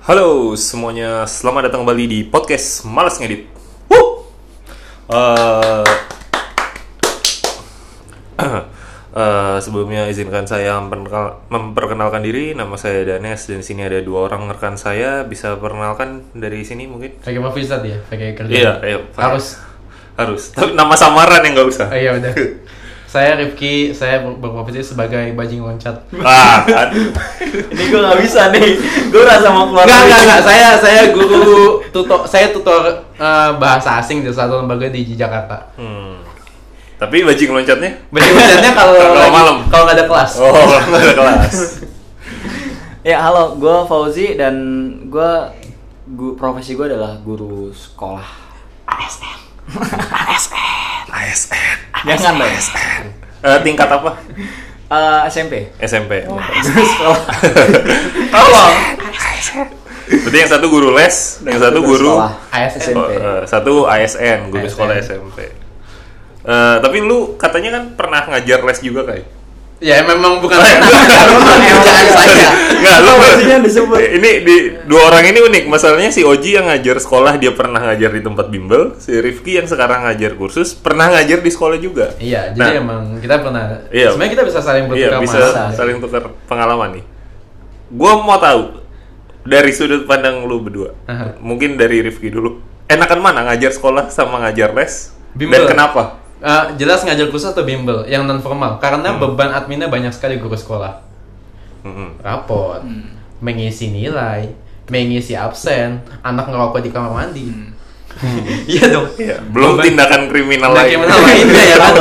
Halo semuanya, selamat datang kembali di podcast Males Ngedit. Wuh! Eh, eh, sebelumnya izinkan saya memperkenal- memperkenalkan diri. Nama saya Danes dan di sini ada dua orang rekan saya. Bisa perkenalkan dari sini mungkin? Pakai tadi ya, pakai kerja. Iya, ayo. Pak. Harus. Harus. Tapi nama samaran yang nggak usah. Oh, iya udah. saya Rifki, saya ber- berprofesi sebagai bajing loncat. Ah, kan. Ini gue gak bisa nih. Gue rasa mau keluar. Enggak, dari- enggak, enggak. Saya saya guru tutor saya tutor eh, bahasa asing di satu lembaga di Jakarta. Hmm. Tapi bajing loncatnya? Bajing loncatnya kalau Kalau malam. kalau nggak ada kelas. Oh, nggak ada kelas. Ya halo, gue Fauzi dan gue gu, profesi gue adalah guru sekolah ASN. ASN. Jangan dong. ASN. Eh, tingkat apa? Eh, SMP. SMP. Guru sekolah. Tolong. Berarti yang satu guru les, yang satu guru sekolah ASN. SMP. Oh, satu ASN, guru ASN. sekolah SMP. Eh, tapi lu katanya kan pernah ngajar les juga kayak? Ya memang bukan Oh, iya. memang kerjaan saya. Enggak, lu disebut. Ini di dua orang ini unik. Masalahnya si Oji yang ngajar sekolah dia pernah ngajar di tempat bimbel, si Rifki yang sekarang ngajar kursus pernah ngajar di sekolah juga. Iya, Nah, jadi emang kita pernah. Iya. Sebenarnya kita bisa saling Iya, bertukar bisa masa. saling tukar pengalaman nih. Gua mau tahu dari sudut pandang lu berdua. Aha. Mungkin dari Rifki dulu. Enakan mana ngajar sekolah sama ngajar les? Bimbel. Dan kenapa? Eh, jelas ngajar kursus atau bimbel yang non formal karena beban adminnya banyak sekali guru sekolah. Mm-mm. rapot, mengisi nilai, mengisi absen, anak ngerokok di kamar mandi. Iya dong. Iya, belum tindakan kriminal lain. gimana lainnya ya kan?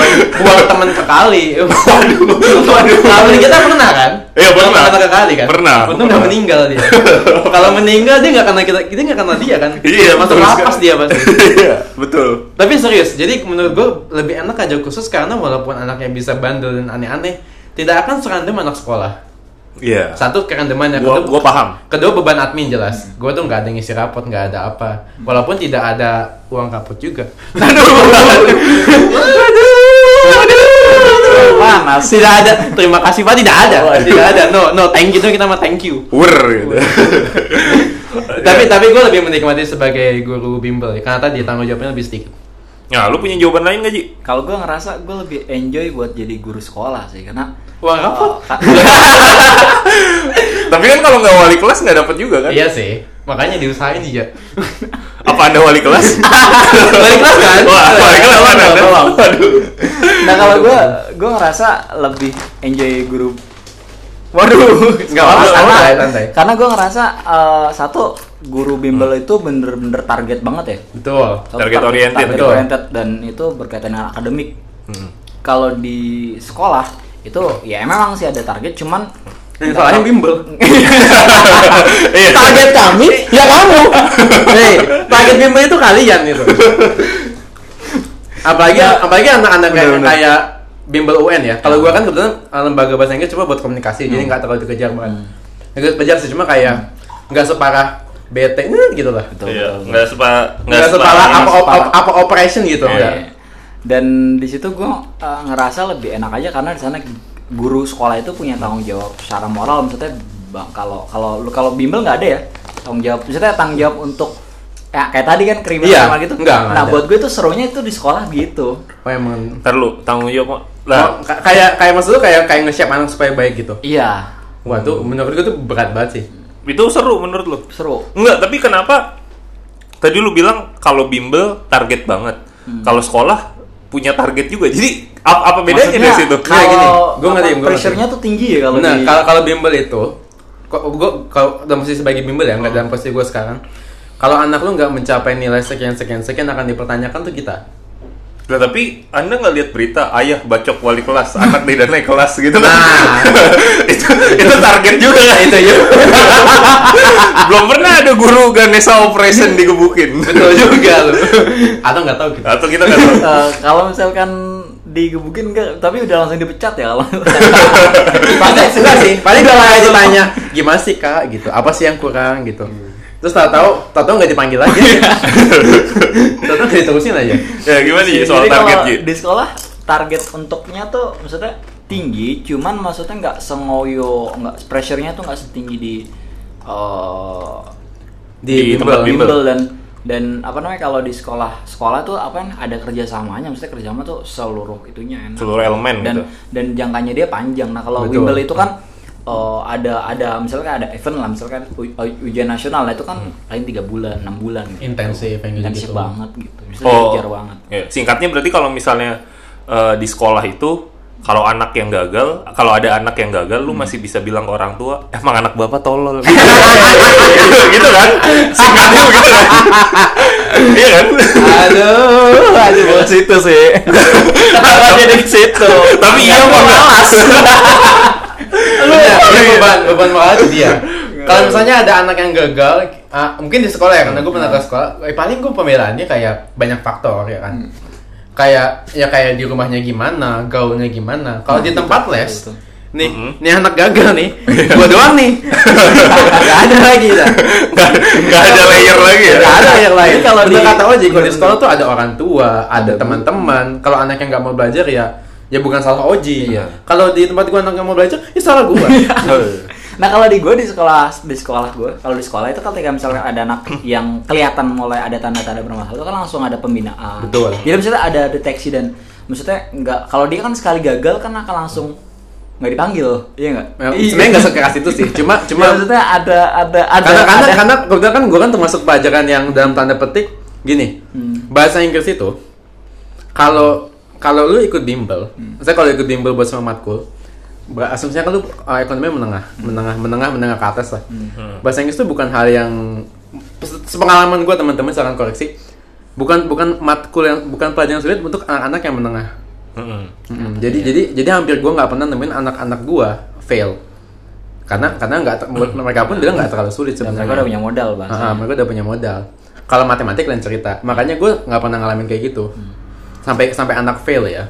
Buang temen ke kali. Waduh. Waduh. kita pernah kan? Iya, pernah. Buang temen ke kali kan? Pernah, Untung pernah. udah meninggal dia. Kalau meninggal dia nggak kena kita, kita nggak kena dia kan? Iya, Masuk lapas sekali. dia pasti. Iya, betul. Tapi serius, jadi menurut gue lebih enak aja khusus karena walaupun anaknya bisa bandel dan aneh-aneh, tidak akan serandom anak sekolah. Iya. Satu kerandoman yang Gua, kedua, gua paham. kedua beban admin jelas. Gue tuh nggak ada ngisi rapot, nggak ada apa. Walaupun tidak ada uang rapot juga. Panas. tidak ada. Terima kasih pak, tidak ada. Tidak ada. No, no. Thank you kita mah thank you. Wur gitu. Tapi tapi gue lebih menikmati sebagai guru bimbel ya, karena tadi tanggung jawabnya lebih sedikit. Nah, lu punya jawaban lain gak, Ji? Kalau gue ngerasa gue lebih enjoy buat jadi guru sekolah sih karena Uang rapot? eh, ka- Tapi kan kalau nggak wali kelas nggak dapat juga kan? Iya sih. Makanya diusahain aja. Apa anda wali kelas? Wali kelas kan? Wah, wali kelas mana? Tolong. Waduh. nah kalau gue gue ngerasa lebih enjoy guru Waduh, Nggak apa-apa, karena, santai, santai. karena gue ngerasa eh, satu guru bimbel itu bener-bener target banget ya. Betul. Satu Target oriented, target betul. oriented dan itu berkaitan dengan akademik. Hmm. Kalau di sekolah itu ya memang sih ada target, cuman Yang salahnya bimbel. Iya. target kami ya kamu. Nih, target bimbel itu kalian itu. Apalagi apalagi anak-anak kayak, kayak bimbel UN ya. Kalau gua kan kebetulan uh, lembaga bahasa Inggris cuma buat komunikasi jadi nggak terlalu dikejar banget nggak kejar sih cuma kayak nggak separah BT nah, gitu lah. Betul, Iya, betul, nggak sepa nggak separah apa, separah. apa operation gitu. Iya. Dan di situ gue ngerasa lebih enak aja karena di sana guru sekolah itu punya tanggung jawab secara moral maksudnya bang kalau kalau lu kalau bimbel nggak ada ya tanggung jawab maksudnya tanggung jawab untuk ya kayak tadi kan kriminal Iya, sama gitu. nggak, nggak nah ada. buat gue tuh serunya itu di sekolah gitu. oh emang Ntar lu tanggung jawab. Oh, Lah, ka- kayak kayak maksud lu kayak kayak nge-shape anak supaya baik gitu Iya wah tuh menurut gua tuh berat banget sih itu seru menurut lu? seru. Enggak, tapi kenapa tadi lu bilang kalau bimbel target banget. Hmm. Kalau sekolah punya target juga. Jadi apa, apa bedanya Maksudnya, dari situ? Kayak gini, Kalau gua ngerti, apa, gua ngerti. pressure-nya tuh tinggi ya kalau nah di kalau kalau bimbel itu kok gua kalau dalam posisi sebagai bimbel ya nggak dalam posisi gue sekarang kalau anak lu nggak mencapai nilai sekian sekian sekian akan dipertanyakan tuh kita Lah tapi Anda nggak lihat berita ayah bacok wali kelas, anak tidak naik kelas gitu kan? Nah. itu itu target juga kan itu ya. Belum pernah ada guru Ganesha Operation digebukin. betul juga lu atau nggak tahu gitu Atau kita nggak tahu. Eh, kalau misalkan digebukin enggak tapi udah langsung dipecat ya kalau Paling sih, paling kalau kayak ditanya gimana sih kak gitu, apa sih yang kurang gitu. Terus tahu-tahu, tahu-tahu nggak dipanggil lagi. tahu-tahu nggak diterusin aja. Ya gimana sih soal Jadi target Ji? di sekolah target untuknya tuh maksudnya tinggi cuman maksudnya nggak sengoyo nggak pressure-nya tuh nggak setinggi di eh, Di tempat bimbel. bimbel. bimbel dan dan apa namanya kalau di sekolah sekolah tuh apa kan ada kerjasamanya maksudnya kerjasama tuh seluruh itunya enak. Seluruh elemen dan gitu. dan jangkanya dia panjang nah kalau bimbel itu kan eh, ada ada misalkan ada event lah misalkan u- ujian nasional nah itu kan paling tiga bulan enam bulan gitu. Intensif, intensif banget gitu misalnya Oh, banget ya. singkatnya berarti kalau misalnya eh, di sekolah itu kalau anak yang gagal, kalau ada anak yang gagal, lu masih bisa bilang ke orang tua, emang anak bapak tolol. gitu kan? Singkatnya begitu kan? Iya kan? aduh aduh bos situ sih kenapa jadi ke situ Tapi iya mau malas. Lu ya, beban beban moral itu dia. Kalau misalnya ada anak yang gagal, ah, mungkin di sekolah ya, karena gue pernah ke sekolah, eh, paling gue pembelaannya kayak banyak faktor ya kan. Kayak ya kayak di rumahnya gimana, gaulnya gimana. Kalau di tempat les, betul. nih, nih anak gagal nih, gue doang nih, gak ada lagi dah. Nggak nggak ada layer lagi ya? Gak ada yang lain. Kalau di- kata kalau di sekolah tuh ada orang tua, ada teman-teman. Kalau anak yang nggak mau belajar ya, ya bukan salah Oji. Iya. Kalau di tempat gua anak yang mau belajar, ya salah gua. Nah kalau di gue di sekolah di sekolah gue kalau di sekolah itu ketika misalnya ada anak yang kelihatan mulai ada tanda-tanda bermasalah itu kan langsung ada pembinaan. Betul. Jadi misalnya ada deteksi dan maksudnya nggak kalau dia kan sekali gagal kan akan langsung nggak dipanggil, iya nggak? Ya, Sebenarnya nggak sekeras itu sih. Cuma Cuma cuma maksudnya ada ada ada karena karena ada- karena kebetulan kan gua kan termasuk pelajaran yang dalam tanda petik gini. Hmm. Bahasa Inggris itu kalau kalau lu ikut bimbel, Hmm. misalnya kalau ikut bimbel buat sama matkul, asumsinya kan lu uh, ekonominya menengah, Hmm. menengah, menengah, menengah ke atas lah. Bahasa Inggris itu bukan hal yang se- sepengalaman gua teman-teman silakan koreksi. Bukan bukan matkul yang bukan pelajaran sulit untuk anak-anak yang menengah. Mm-mm. Mm, jadi jadi jadi hampir gue nggak pernah nemuin anak-anak gue fail karena karena nggak buat mereka pun bilang nggak terlalu sulit sebenarnya. mereka udah punya modal bahasa. Ah, ah, mereka udah punya modal. Kalau matematik lain cerita. Makanya gue nggak pernah ngalamin kayak gitu. Sampai sampai anak fail ya.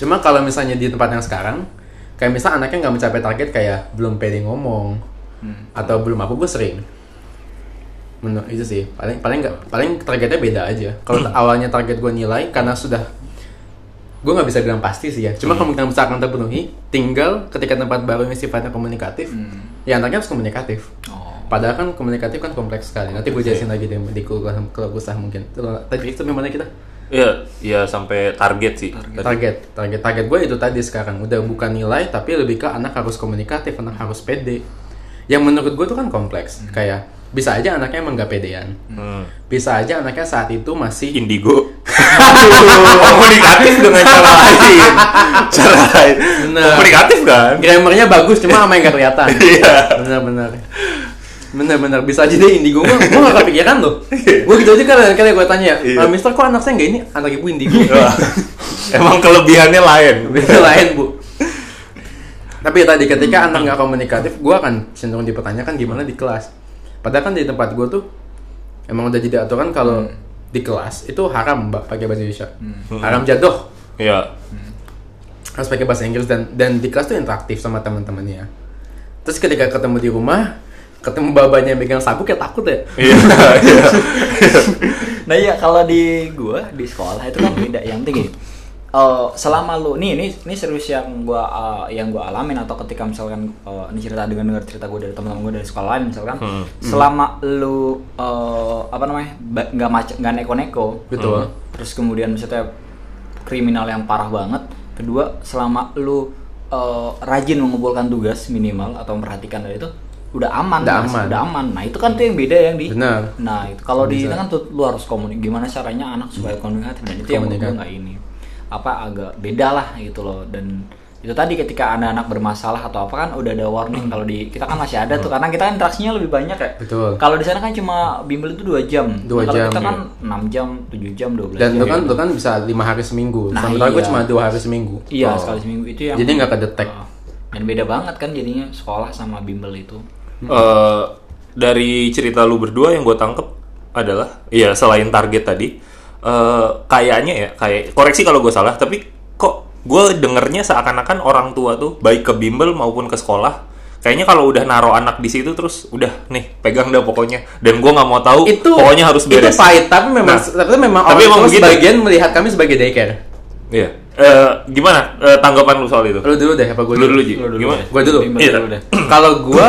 Cuma kalau misalnya di tempat yang sekarang, kayak misal anaknya nggak mencapai target kayak belum pede ngomong atau belum apa gue sering. Menurut itu sih paling paling nggak paling targetnya beda aja. Kalau awalnya target gue nilai karena sudah gue nggak bisa bilang pasti sih ya. Cuma kemungkinan besar akan terpenuhi. Tinggal ketika tempat baru yang sifatnya komunikatif, ya anaknya harus komunikatif. Oh. Padahal kan komunikatif kan kompleks sekali. Nanti gue jelasin lagi deh di kuliah usaha mungkin. Tadi itu mana kita? Iya, iya sampai target sih. Tadi. Target, target, target gue itu tadi sekarang udah bukan nilai tapi lebih ke anak harus komunikatif, anak harus pede. Yang menurut gue tuh kan kompleks. Kayak bisa aja anaknya emang gak pedean. Hmm. Bisa aja anaknya saat itu masih Indigo. Komunikatif dengan cara lain. Cara lain. Bener. Komunikatif kan? grammarnya bagus cuma sama yang gak kelihatan. Iya. Benar-benar. Benar-benar bisa aja deh indigo. Gue gue gak kepikiran loh. Gue gitu aja kan kali gue tanya, Iya. "Ah, Mister kok anak saya nggak ini? Anak ibu indigo? Emang kelebihannya lain. lain bu. Tapi tadi ketika anak nggak komunikatif gue akan cenderung dipertanyakan gimana di kelas. Padahal kan di tempat gue tuh emang udah jadi aturan kalau di kelas itu haram mbak pakai bahasa Indonesia. Haram jadoh Iya. harus pakai bahasa Inggris dan dan di kelas tuh interaktif sama teman-temannya. Terus ketika ketemu di rumah ketemu babanya yang megang sapu kayak takut ya Iya. Iya. Nah iya kalau di gua di sekolah itu kan beda yang tinggi. Eh, selama lu nih ini ini serius yang gua eh, yang gua alamin atau ketika misalkan eh, ini cerita dengan dengar cerita gua dari teman-teman gua dari sekolah lain misalkan Hmm. selama lu eh, apa namanya nggak macet nggak neko-neko betul terus kemudian misalnya kriminal yang parah banget kedua selama lu eh, rajin mengumpulkan tugas minimal atau memperhatikan dari itu udah aman Udah aman. udah aman nah itu kan tuh yang beda yang di Benar. nah itu kalau di itu kan tuh lu harus komunik gimana caranya anak supaya komunikatif dan itu yang menurut gua nggak ini apa agak beda lah gitu loh dan itu tadi ketika ada anak bermasalah atau apa kan udah ada warning kalau di kita kan masih ada tuh karena kita kan interaksinya lebih banyak ya Betul. kalau di sana kan cuma bimbel itu dua jam Dua kalau jam, kita kan iya. 6 jam 7 jam 12 dan jam lu kan lu kan bisa lima hari seminggu Nah, sementara gue iya. cuma dua hari seminggu Iya Oh. sekali seminggu itu yang Jadi nggak kedetek. Uh, dan beda banget kan jadinya sekolah sama bimbel itu. Eh, dari cerita lu berdua yang gue tangkep adalah ya selain target tadi eh, kayaknya ya kayak koreksi kalau gue salah tapi kok gue dengernya seakan-akan orang tua tuh baik ke bimbel maupun ke sekolah kayaknya kalau udah naruh anak di situ terus udah nih pegang dah pokoknya dan gue nggak mau tahu itu pokoknya harus beres itu pahit tapi memang Nah, tapi memang tapi orang tua begitu. sebagian melihat kami sebagai daycare Iya. Eh, gimana eh, tanggapan lu soal itu lu dulu deh apa gue lu dulu Ji Lu dulu gimana deh. Gua dulu. Bimbel Iya. dulu deh. kalau gua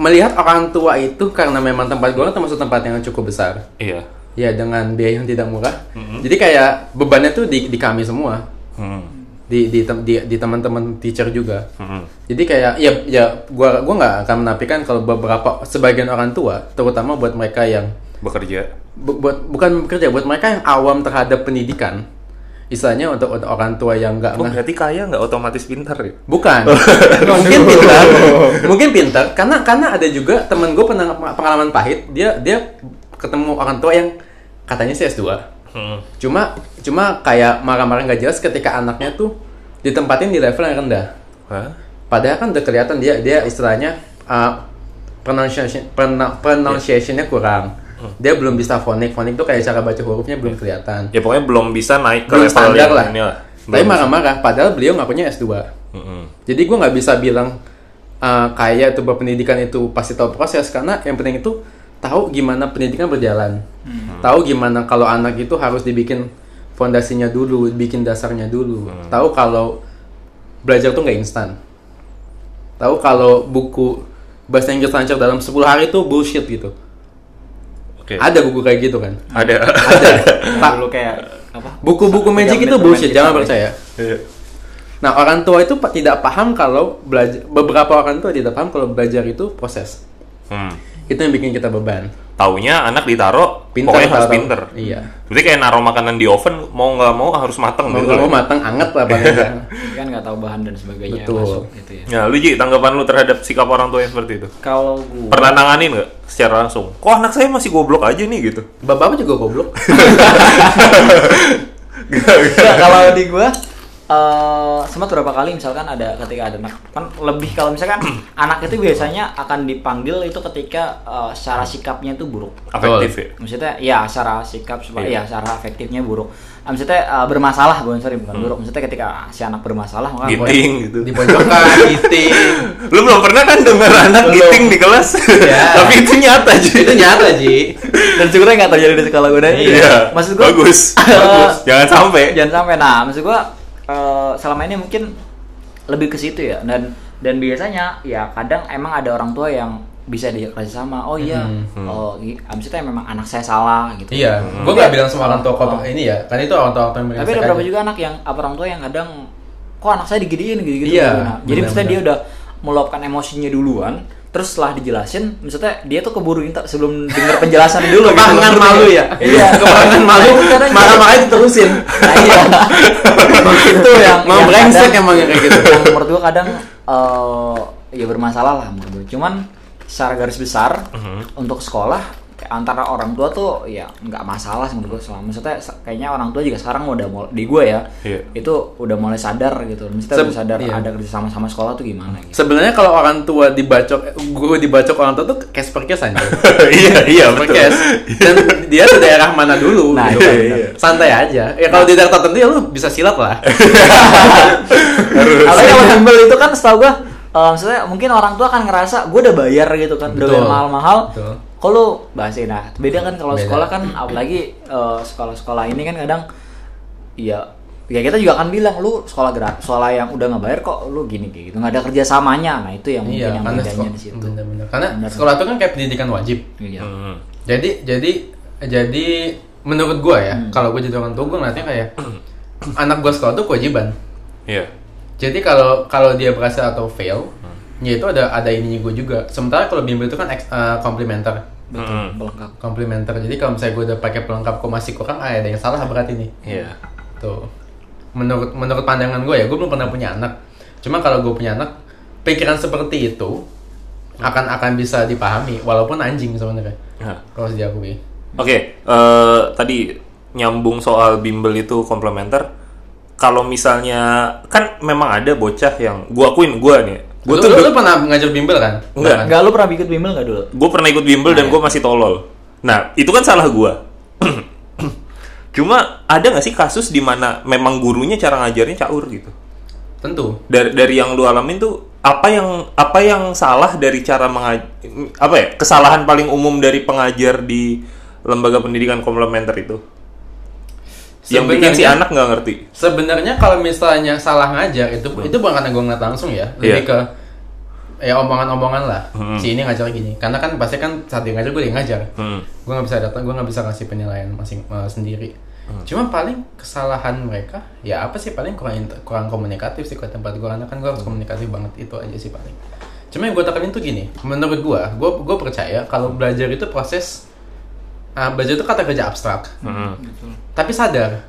melihat orang tua itu karena memang tempat gue kan termasuk tempat yang cukup besar. Iya. Ya dengan biaya yang tidak murah. Jadi kayak bebannya tuh di, di kami semua. Hmm. Di di tem- di, di teman-teman teacher juga. Hmm. Jadi kayak ya ya gua gua nggak akan menafikan kalau beberapa sebagian orang tua, terutama buat mereka yang Bekerja. bu- buat bukan bekerja, buat mereka yang awam terhadap pendidikan. Istilahnya untuk, untuk orang tua yang nggak Oh, berarti kaya nggak otomatis pintar ya? Bukan. mungkin pintar. mungkin pintar karena karena ada juga temen gue pernah pengalaman pahit, dia dia ketemu orang tua yang katanya sih S2. Hmm. Cuma cuma kayak marah-marah nggak jelas ketika anaknya tuh ditempatin di level yang rendah. Hah? Padahal kan udah kelihatan dia dia istilahnya uh, pronunciation pronunciation-nya kurang. Dia belum bisa fonik, fonik tuh kayak cara baca hurufnya belum kelihatan. Ya pokoknya belum bisa naik ke Belum level standar yang lah. ini lah. Tapi marah-marah, padahal beliau ngakunya S2. Mm-mm. Jadi gue nggak bisa bilang uh, kayak itu berpendidikan itu pasti tahu proses karena yang penting itu tahu gimana pendidikan berjalan, tahu gimana kalau anak itu harus dibikin fondasinya dulu, bikin dasarnya dulu, tahu kalau belajar tuh nggak instan, tahu kalau buku bahasa Inggris lancar dalam 10 hari itu bullshit gitu. Oke. Ada buku kayak gitu kan? Ada. Ada. Pak, dulu kayak apa buku-buku magic itu bullshit, magic jangan sampai. percaya. Iya. Nah, orang tua itu tidak paham kalau belajar beberapa orang tua tidak paham kalau belajar itu proses. Hmm. Itu yang bikin kita beban. Taunya anak ditaruh Pinter pokoknya harus pinter. Iya. Berarti kayak naruh makanan di oven mau nggak mau harus mateng Mau gitu. mau lah. matang anget lah paling nggak. kan nggak tahu bahan dan sebagainya Betul. masuk gitu ya Ya, lu Ji, tanggapan lu terhadap sikap orang tua yang seperti itu? kalau gua Pernah nanganin nggak secara langsung? Kok anak saya masih goblok aja nih gitu? Bapak juga goblok. Nggak, kalau di gua eh sempat beberapa kali misalkan ada ketika ada anak kan lebih kalau misalkan anak itu biasanya akan dipanggil itu ketika eh, secara sikapnya itu buruk Afektif ya? maksudnya ya secara sikap supaya Iya. ya secara afektifnya buruk Ah, maksudnya eh, bermasalah bukan sorry bukan buruk maksudnya ketika si anak bermasalah maka Giting gitu. Di pojokan, giting. Lu belum pernah kan denger anak Belum. giting di kelas? Ya. Tapi itu nyata Ji. itu nyata, Ji. dan syukurnya nggak terjadi di sekolah gue Iya. maksud gua Bagus. Bagus. Jangan sampai. jangan sampai nah maksud gua eh, selama ini mungkin lebih ke situ ya. Dan dan biasanya ya kadang emang ada orang tua yang bisa diajak kerja sama oh iya Hmm. oh i- maksudnya memang anak saya salah gitu. Iya, gua nggak bilang semua orang tua kotor ini ya. Kan itu orang tua yang tapi ada beberapa juga anak yang apa orang tua yang kadang kok anak saya diginiin? Gitu gitu Iya, Nah, jadi misalnya dia udah meluapkan emosinya duluan terus setelah dijelasin maksudnya dia tuh keburu minta sebelum dengar penjelasan dulu gitu. Malu ya. iya Keparangan malu. Kadang- Marah-marah diterusin. nah, iya itu yang Mau yang brengsek emang yang kayak gitu. yang menurut gua kadang eh, ya bermasalah lah menurut gua cuman secara garis besar Mhm. untuk sekolah antara orang tua tuh ya nggak masalah sih menurut gua selama maksudnya se- kayaknya orang tua juga sekarang udah mul- di gua ya Iya. itu udah mulai sadar gitu maksudnya Seb- udah sadar iya. ada kerja sama sama sekolah tuh gimana gitu Sebenarnya kalau orang tua dibacok, guru dibacok orang tua tuh case per case aja. Iya, iya betul. case. Dan dia di daerah mana dulu Nah, gitu kan. iya, iya. Santai aja. Ya kalau di daerah tertentu ya lu bisa silat lah. Kalau bimbel itu kan setahu gua eh, maksudnya mungkin orang tua kan ngerasa gue udah bayar gitu kan udah Betul. mahal-mahal Betul. Kalau bahasa nah beda kan kalau sekolah kan apalagi eh, sekolah-sekolah ini kan kadang ya ya kita juga akan bilang lu sekolah gratis sekolah yang udah nggak bayar kok lu gini kayak gitu nggak ada kerjasamanya nah itu yang mungkin iya, yang bedanya sekolah, di situ bener-bener. Karena Bener. sekolah itu kan kayak pendidikan wajib. Iya. Hmm. Jadi jadi jadi menurut gua ya, Hmm. kalau gua jadi orang tua gua ngeliatnya kayak anak gua sekolah tuh kewajiban. Iya. Jadi kalau kalau dia berhasil atau fail, ya itu ada ada ininya gue juga. Sementara kalau bimbel itu kan ex- eh, komplementer. betul Hmm. pelengkap Komplementer. Jadi kalau misalnya gue udah pakai pelengkap kok masih kurang, ah, ada yang salah berarti nih. Iya. Tuh. Menurut menurut pandangan gue ya, gue belum pernah punya anak. Cuma kalau gue punya anak, pikiran seperti itu akan akan bisa dipahami walaupun anjing sebenarnya. Nah. Kalau diakui. Oke, eh, tadi nyambung soal bimbel itu komplementer. Kalau misalnya kan memang ada bocah yang gua akuin gua nih. Gua Lu, tuh lu, lu pernah ngajar bimbel kan? Enggak. kan? nggak lu pernah ikut bimbel nggak dulu gue pernah ikut bimbel dan gue masih tolol. Nah, itu kan salah gue. Cuma ada nggak sih kasus di mana memang gurunya cara ngajarnya caur gitu? Tentu. Dari dari yang lu alamin tuh apa yang apa yang salah dari cara mengaj apa ya kesalahan paling umum dari pengajar di lembaga pendidikan komplementer itu? Yang bikin si anak nggak ngerti. Sebenarnya kalau misalnya salah ngajar itu itu bukan karena gue ngeliat langsung ya, lebih Iya. ke ya omongan-omongan lah Hmm. si ini ngajar gini karena kan pasti kan saat dia ngajar gue yang ngajar Hmm. gue nggak bisa datang gue nggak bisa kasih penilaian masing eh, sendiri Hmm. cuma paling kesalahan mereka ya apa sih paling kurang kurang komunikatif sih ke tempat gue karena kan gue Hmm. harus komunikatif banget itu aja sih paling cuma yang gue tekanin tuh gini menurut gue gue gue percaya kalau belajar itu proses ah, belajar itu kata kerja abstrak Hmm. tapi sadar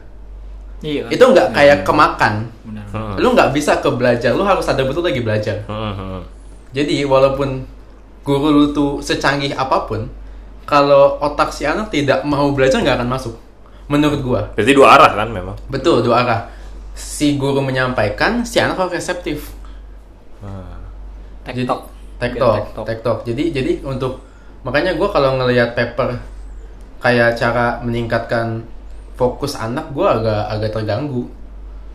Iya. kan? itu nggak kayak kemakan Benar. Hmm. lu nggak bisa ke belajar lu harus sadar betul lagi belajar Hmm. Hmm. jadi walaupun guru lu tuh secanggih apa pun, kalau otak si anak tidak mau belajar nggak akan masuk. Menurut gua. Berarti dua arah kan memang. Betul, dua arah. Si guru menyampaikan, si anak harus reseptif. Jadi- TikTok. Tektok, TikTok. tektok. Jadi jadi untuk makanya gua kalau ngelihat paper kayak cara meningkatkan fokus anak gua agak agak terganggu.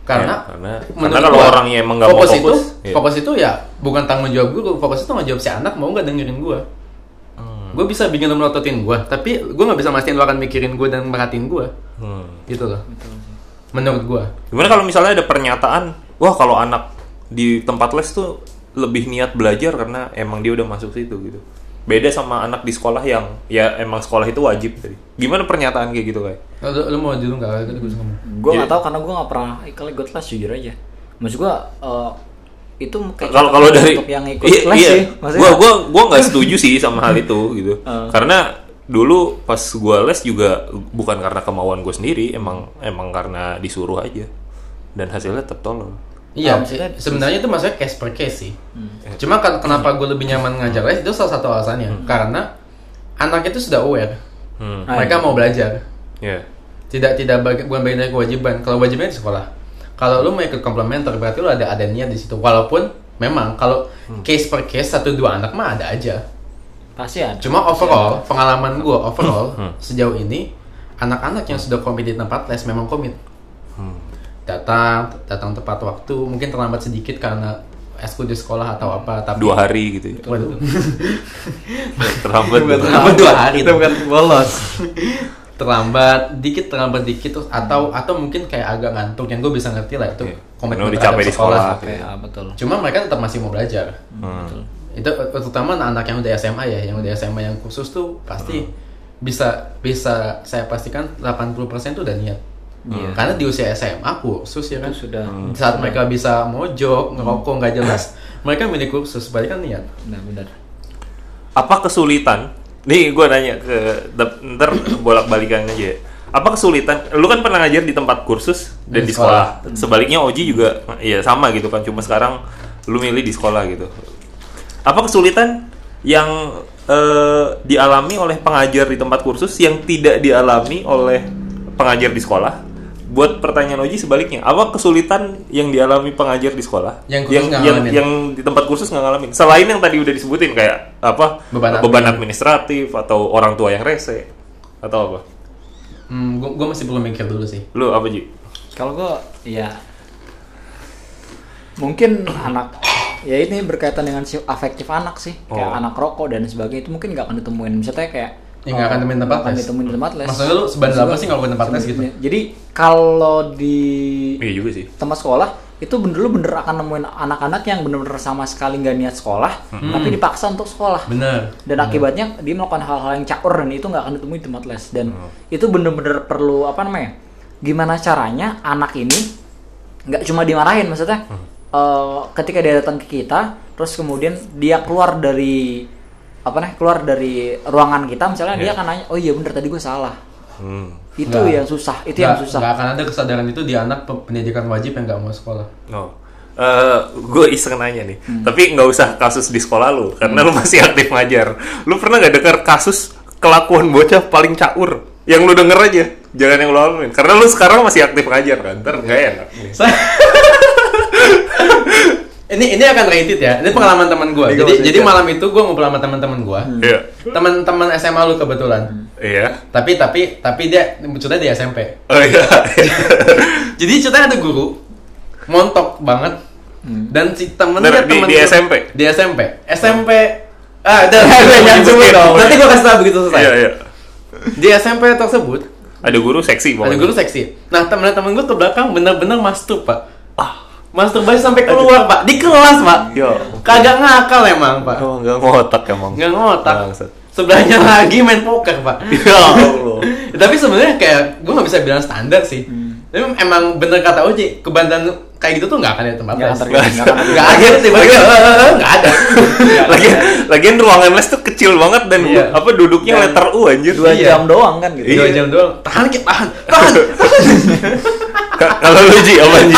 Karena Ya, karena- menurut karena kalau gua, orangnya emang nggak mau fokus fokus, itu iya. fokus itu ya bukan tanggung jawab guru, fokus itu tanggung jawab si anak mau nggak dengerin gua. Hmm. Gue bisa bikin lo melototin gue, tapi gue nggak bisa mastiin lo akan mikirin gue dan merhatiin gue, Hmm. gitu loh. Menurut gue. Gimana kalau misalnya ada pernyataan, wah kalau anak di tempat les tuh lebih niat belajar karena emang dia udah masuk situ gitu. Beda sama anak di sekolah yang ya emang sekolah itu wajib tadi. Gimana pernyataan kayak gitu kayak? Lo, lo mau dulu nggak? Gue bisa ngomong. Gue nggak tahu karena gue nggak pernah ikut ikut les jujur aja. Maksud gue eh, itu kayak Kalau kalau dari untuk yang ikut iya, les iya. sih. Gua gua gua nggak setuju sih sama hal itu gitu. Eh. Karena dulu pas gua les juga bukan karena kemauan gue sendiri, emang emang karena disuruh aja. Dan hasilnya tetap tolol. Iya, Ah, maksudnya- sebenarnya itu maksudnya case per case sih. Cuma kan kenapa gue lebih nyaman ngajar les itu salah satu alasannya. Karena anak itu sudah aware, Hmm. Ah, mereka iya. mau belajar. Ya. Tidak tidak bagi, bukan bagian dari kewajiban. Kalau wajibnya di sekolah. Kalau lu mau ikut komplementer berarti lu ada ada niat di situ. Walaupun memang kalau case per case satu dua anak mah ada aja. pasti ada. Cuma overall, pengalaman gue overall sejauh ini anak-anak yang sudah komit di tempat les memang komit. Datang, datang tepat waktu, mungkin terlambat sedikit karena eskul di sekolah atau apa, tapi Dua hari gitu ya. Waduh. Terlambat. Bukan dua terlambat dua hari. Itu bukan bolos. terlambat dikit terlambat dikit terus atau atau mungkin kayak agak ngantuk yang gue bisa ngerti lah itu Iya. komitmen udah terhadap capek di sekolah. Oke, ah, betul. Cuma mereka tetap masih mau belajar. Hmm. itu terutama anak-anak yang udah SMA ya yang udah SMA yang khusus tuh pasti bisa bisa saya pastikan 80% tuh udah niat Iya. karena di usia SMA kursus ya kan Itu sudah saat mereka bisa mojok ngerokok nggak jelas mereka milih kursus berarti kan niat benar-benar. Apa kesulitan? Nih gue nanya ke ntar bolak balikan aja. ya. Apa kesulitan? Lu kan pernah ngajar di tempat kursus dan Di di sekolah. Sebaliknya Oji juga ya sama gitu kan. Cuma sekarang lu milih di sekolah gitu. Apa kesulitan yang eh, dialami oleh pengajar di tempat kursus yang tidak dialami oleh pengajar di sekolah? Buat pertanyaan Oji sebaliknya, apa kesulitan yang dialami pengajar di sekolah Yang kursus yang, yang, yang di tempat kursus nggak ngalamin? Selain yang tadi udah disebutin kayak apa Beban beban, admin. administratif atau orang tua yang rese atau apa? hmm, gue masih perlu mikir dulu sih Lu apa Ji? Kalau gue ya mungkin anak ya ini berkaitan dengan si afektif anak sih kayak Oh. anak rokok dan sebagainya itu mungkin nggak akan ditemuin misalnya kayak Ya, nggak akan temuin tempat les. ditemuin di tempat les Maksudnya lu sebandel apa sih kalau ke tempat les gitu? jadi kalau di Iya juga sih. tempat sekolah itu bener lu bener akan nemuin anak-anak yang bener-bener sama sekali nggak niat sekolah tapi dipaksa untuk sekolah bener dan akibatnya dia melakukan hal-hal yang caur dan itu nggak akan ditemui di tempat les dan Hmm. itu bener-bener perlu apa namanya gimana caranya anak ini nggak cuma dimarahin maksudnya Hmm. eh, ketika dia datang ke kita terus kemudian dia keluar dari apa nih keluar dari ruangan kita misalnya dia Iya. akan nanya oh iya bener tadi gue salah Hmm. itu Nggak. yang susah itu yang Nggak- susah nggak akan ada kesadaran itu di anak pe- pendidikan wajib yang nggak mau sekolah No. gue iseng nanya nih, Hmm. tapi nggak usah kasus di sekolah lu, karena lu masih aktif ngajar. Lu pernah nggak dengar kasus kelakuan bocah paling caur? Yang lu denger aja, jangan yang lu alamin. Karena lu sekarang masih aktif ngajar kan, ntar nggak enak. Saya- ini ini akan rated ya. Ini pengalaman teman gue. Jadi jadi malam itu gue ngobrol sama teman-teman gue. Iya, Teman-teman SMA lu kebetulan. iya. Tapi tapi tapi dia ceritanya di SMP. Oh iya. Jadi ceritanya ada guru montok banget. Dan si temennya Di- di- temen di gua- SMP? Di SMP. SMP Ah, udah, Jangan sebut dong. Nanti gue kasih tau begitu selesai. Iya, iya. Di SMP tersebut Ada guru seksi ada guru seksi. Nah temen-temen gue ke belakang bener-bener mastuk pak. Masturbasi sampai keluar pak di kelas pak Yo. kagak ngakal emang pak Oh, nggak ngotak emang. nggak ngotak Bangsat. sebelahnya lagi main poker pak Ya Allah. tapi sebenarnya kayak gue nggak bisa bilang standar sih tapi emang bener kata Oji kebandan kayak gitu tuh nggak akan ada tempat Nggak les akan terjadi, nggak nggak ada tiba-tiba nggak ada lagian lagian ruangan les tuh kecil banget dan Iya. apa duduknya Dan- letter U anjir. dua Iya. jam doang kan gitu dua Iya. jam doang tahan kita tahan tahan Ka- Kalau lu Ji, apa Ji?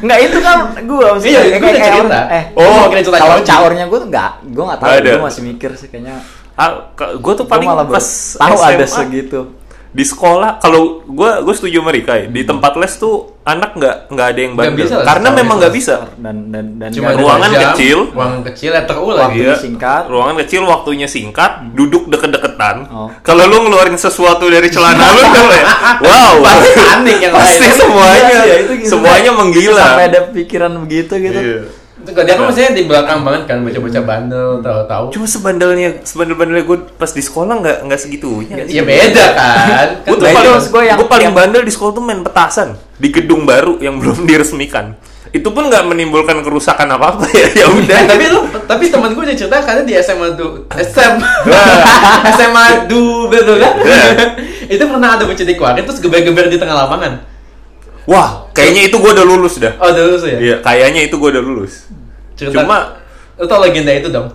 Enggak itu kan gua maksudnya Iya, udah kayak cerita. eh Oh, cerita kalau caurnya gua tuh enggak, gua enggak tahu, Nggak ada. gua masih mikir sih kayaknya Ah, gue tuh paling pas tahu ada segitu. Di sekolah kalau gue gue setuju sama Rika ya di tempat les tuh anak nggak nggak ada yang bandel bisa karena memang nggak bisa Dan dan dan cuma ruangan jam, kecil. ruangan kecil letter U lagi Waktunya Iya. singkat. ruangan kecil waktunya singkat duduk deket-deketan Oh. kalau lu ngeluarin sesuatu dari celana lu kan ya wow Pasti panik yang pasti lain. semuanya iya, itu gitu. semuanya menggila Sampai ada pikiran begitu gitu. Iya. Kan dia kan maksudnya di belakang banget kan bocah-bocah bandel tahu-tahu. Cuma sebandelnya sebandel-bandelnya gue pas di sekolah nggak nggak segitunya. Ya beda kan. Gue tuh paling, gua yang- gua paling yang- bandel di sekolah tuh main petasan. Di gedung baru yang belum diresmikan. Itu pun nggak menimbulkan kerusakan apa apa ya ya udah. Tapi lu tapi temen gue udah cerita karena di SMA du SMA SMA du betul kan? Itu pernah ada bocah dikeluarin terus geber-geber di tengah lapangan wah kayaknya itu gue udah lulus dah. Oh dulu sih ya? Iya kayaknya itu gue udah lulus. Cerita cuma lu tau legenda itu dong?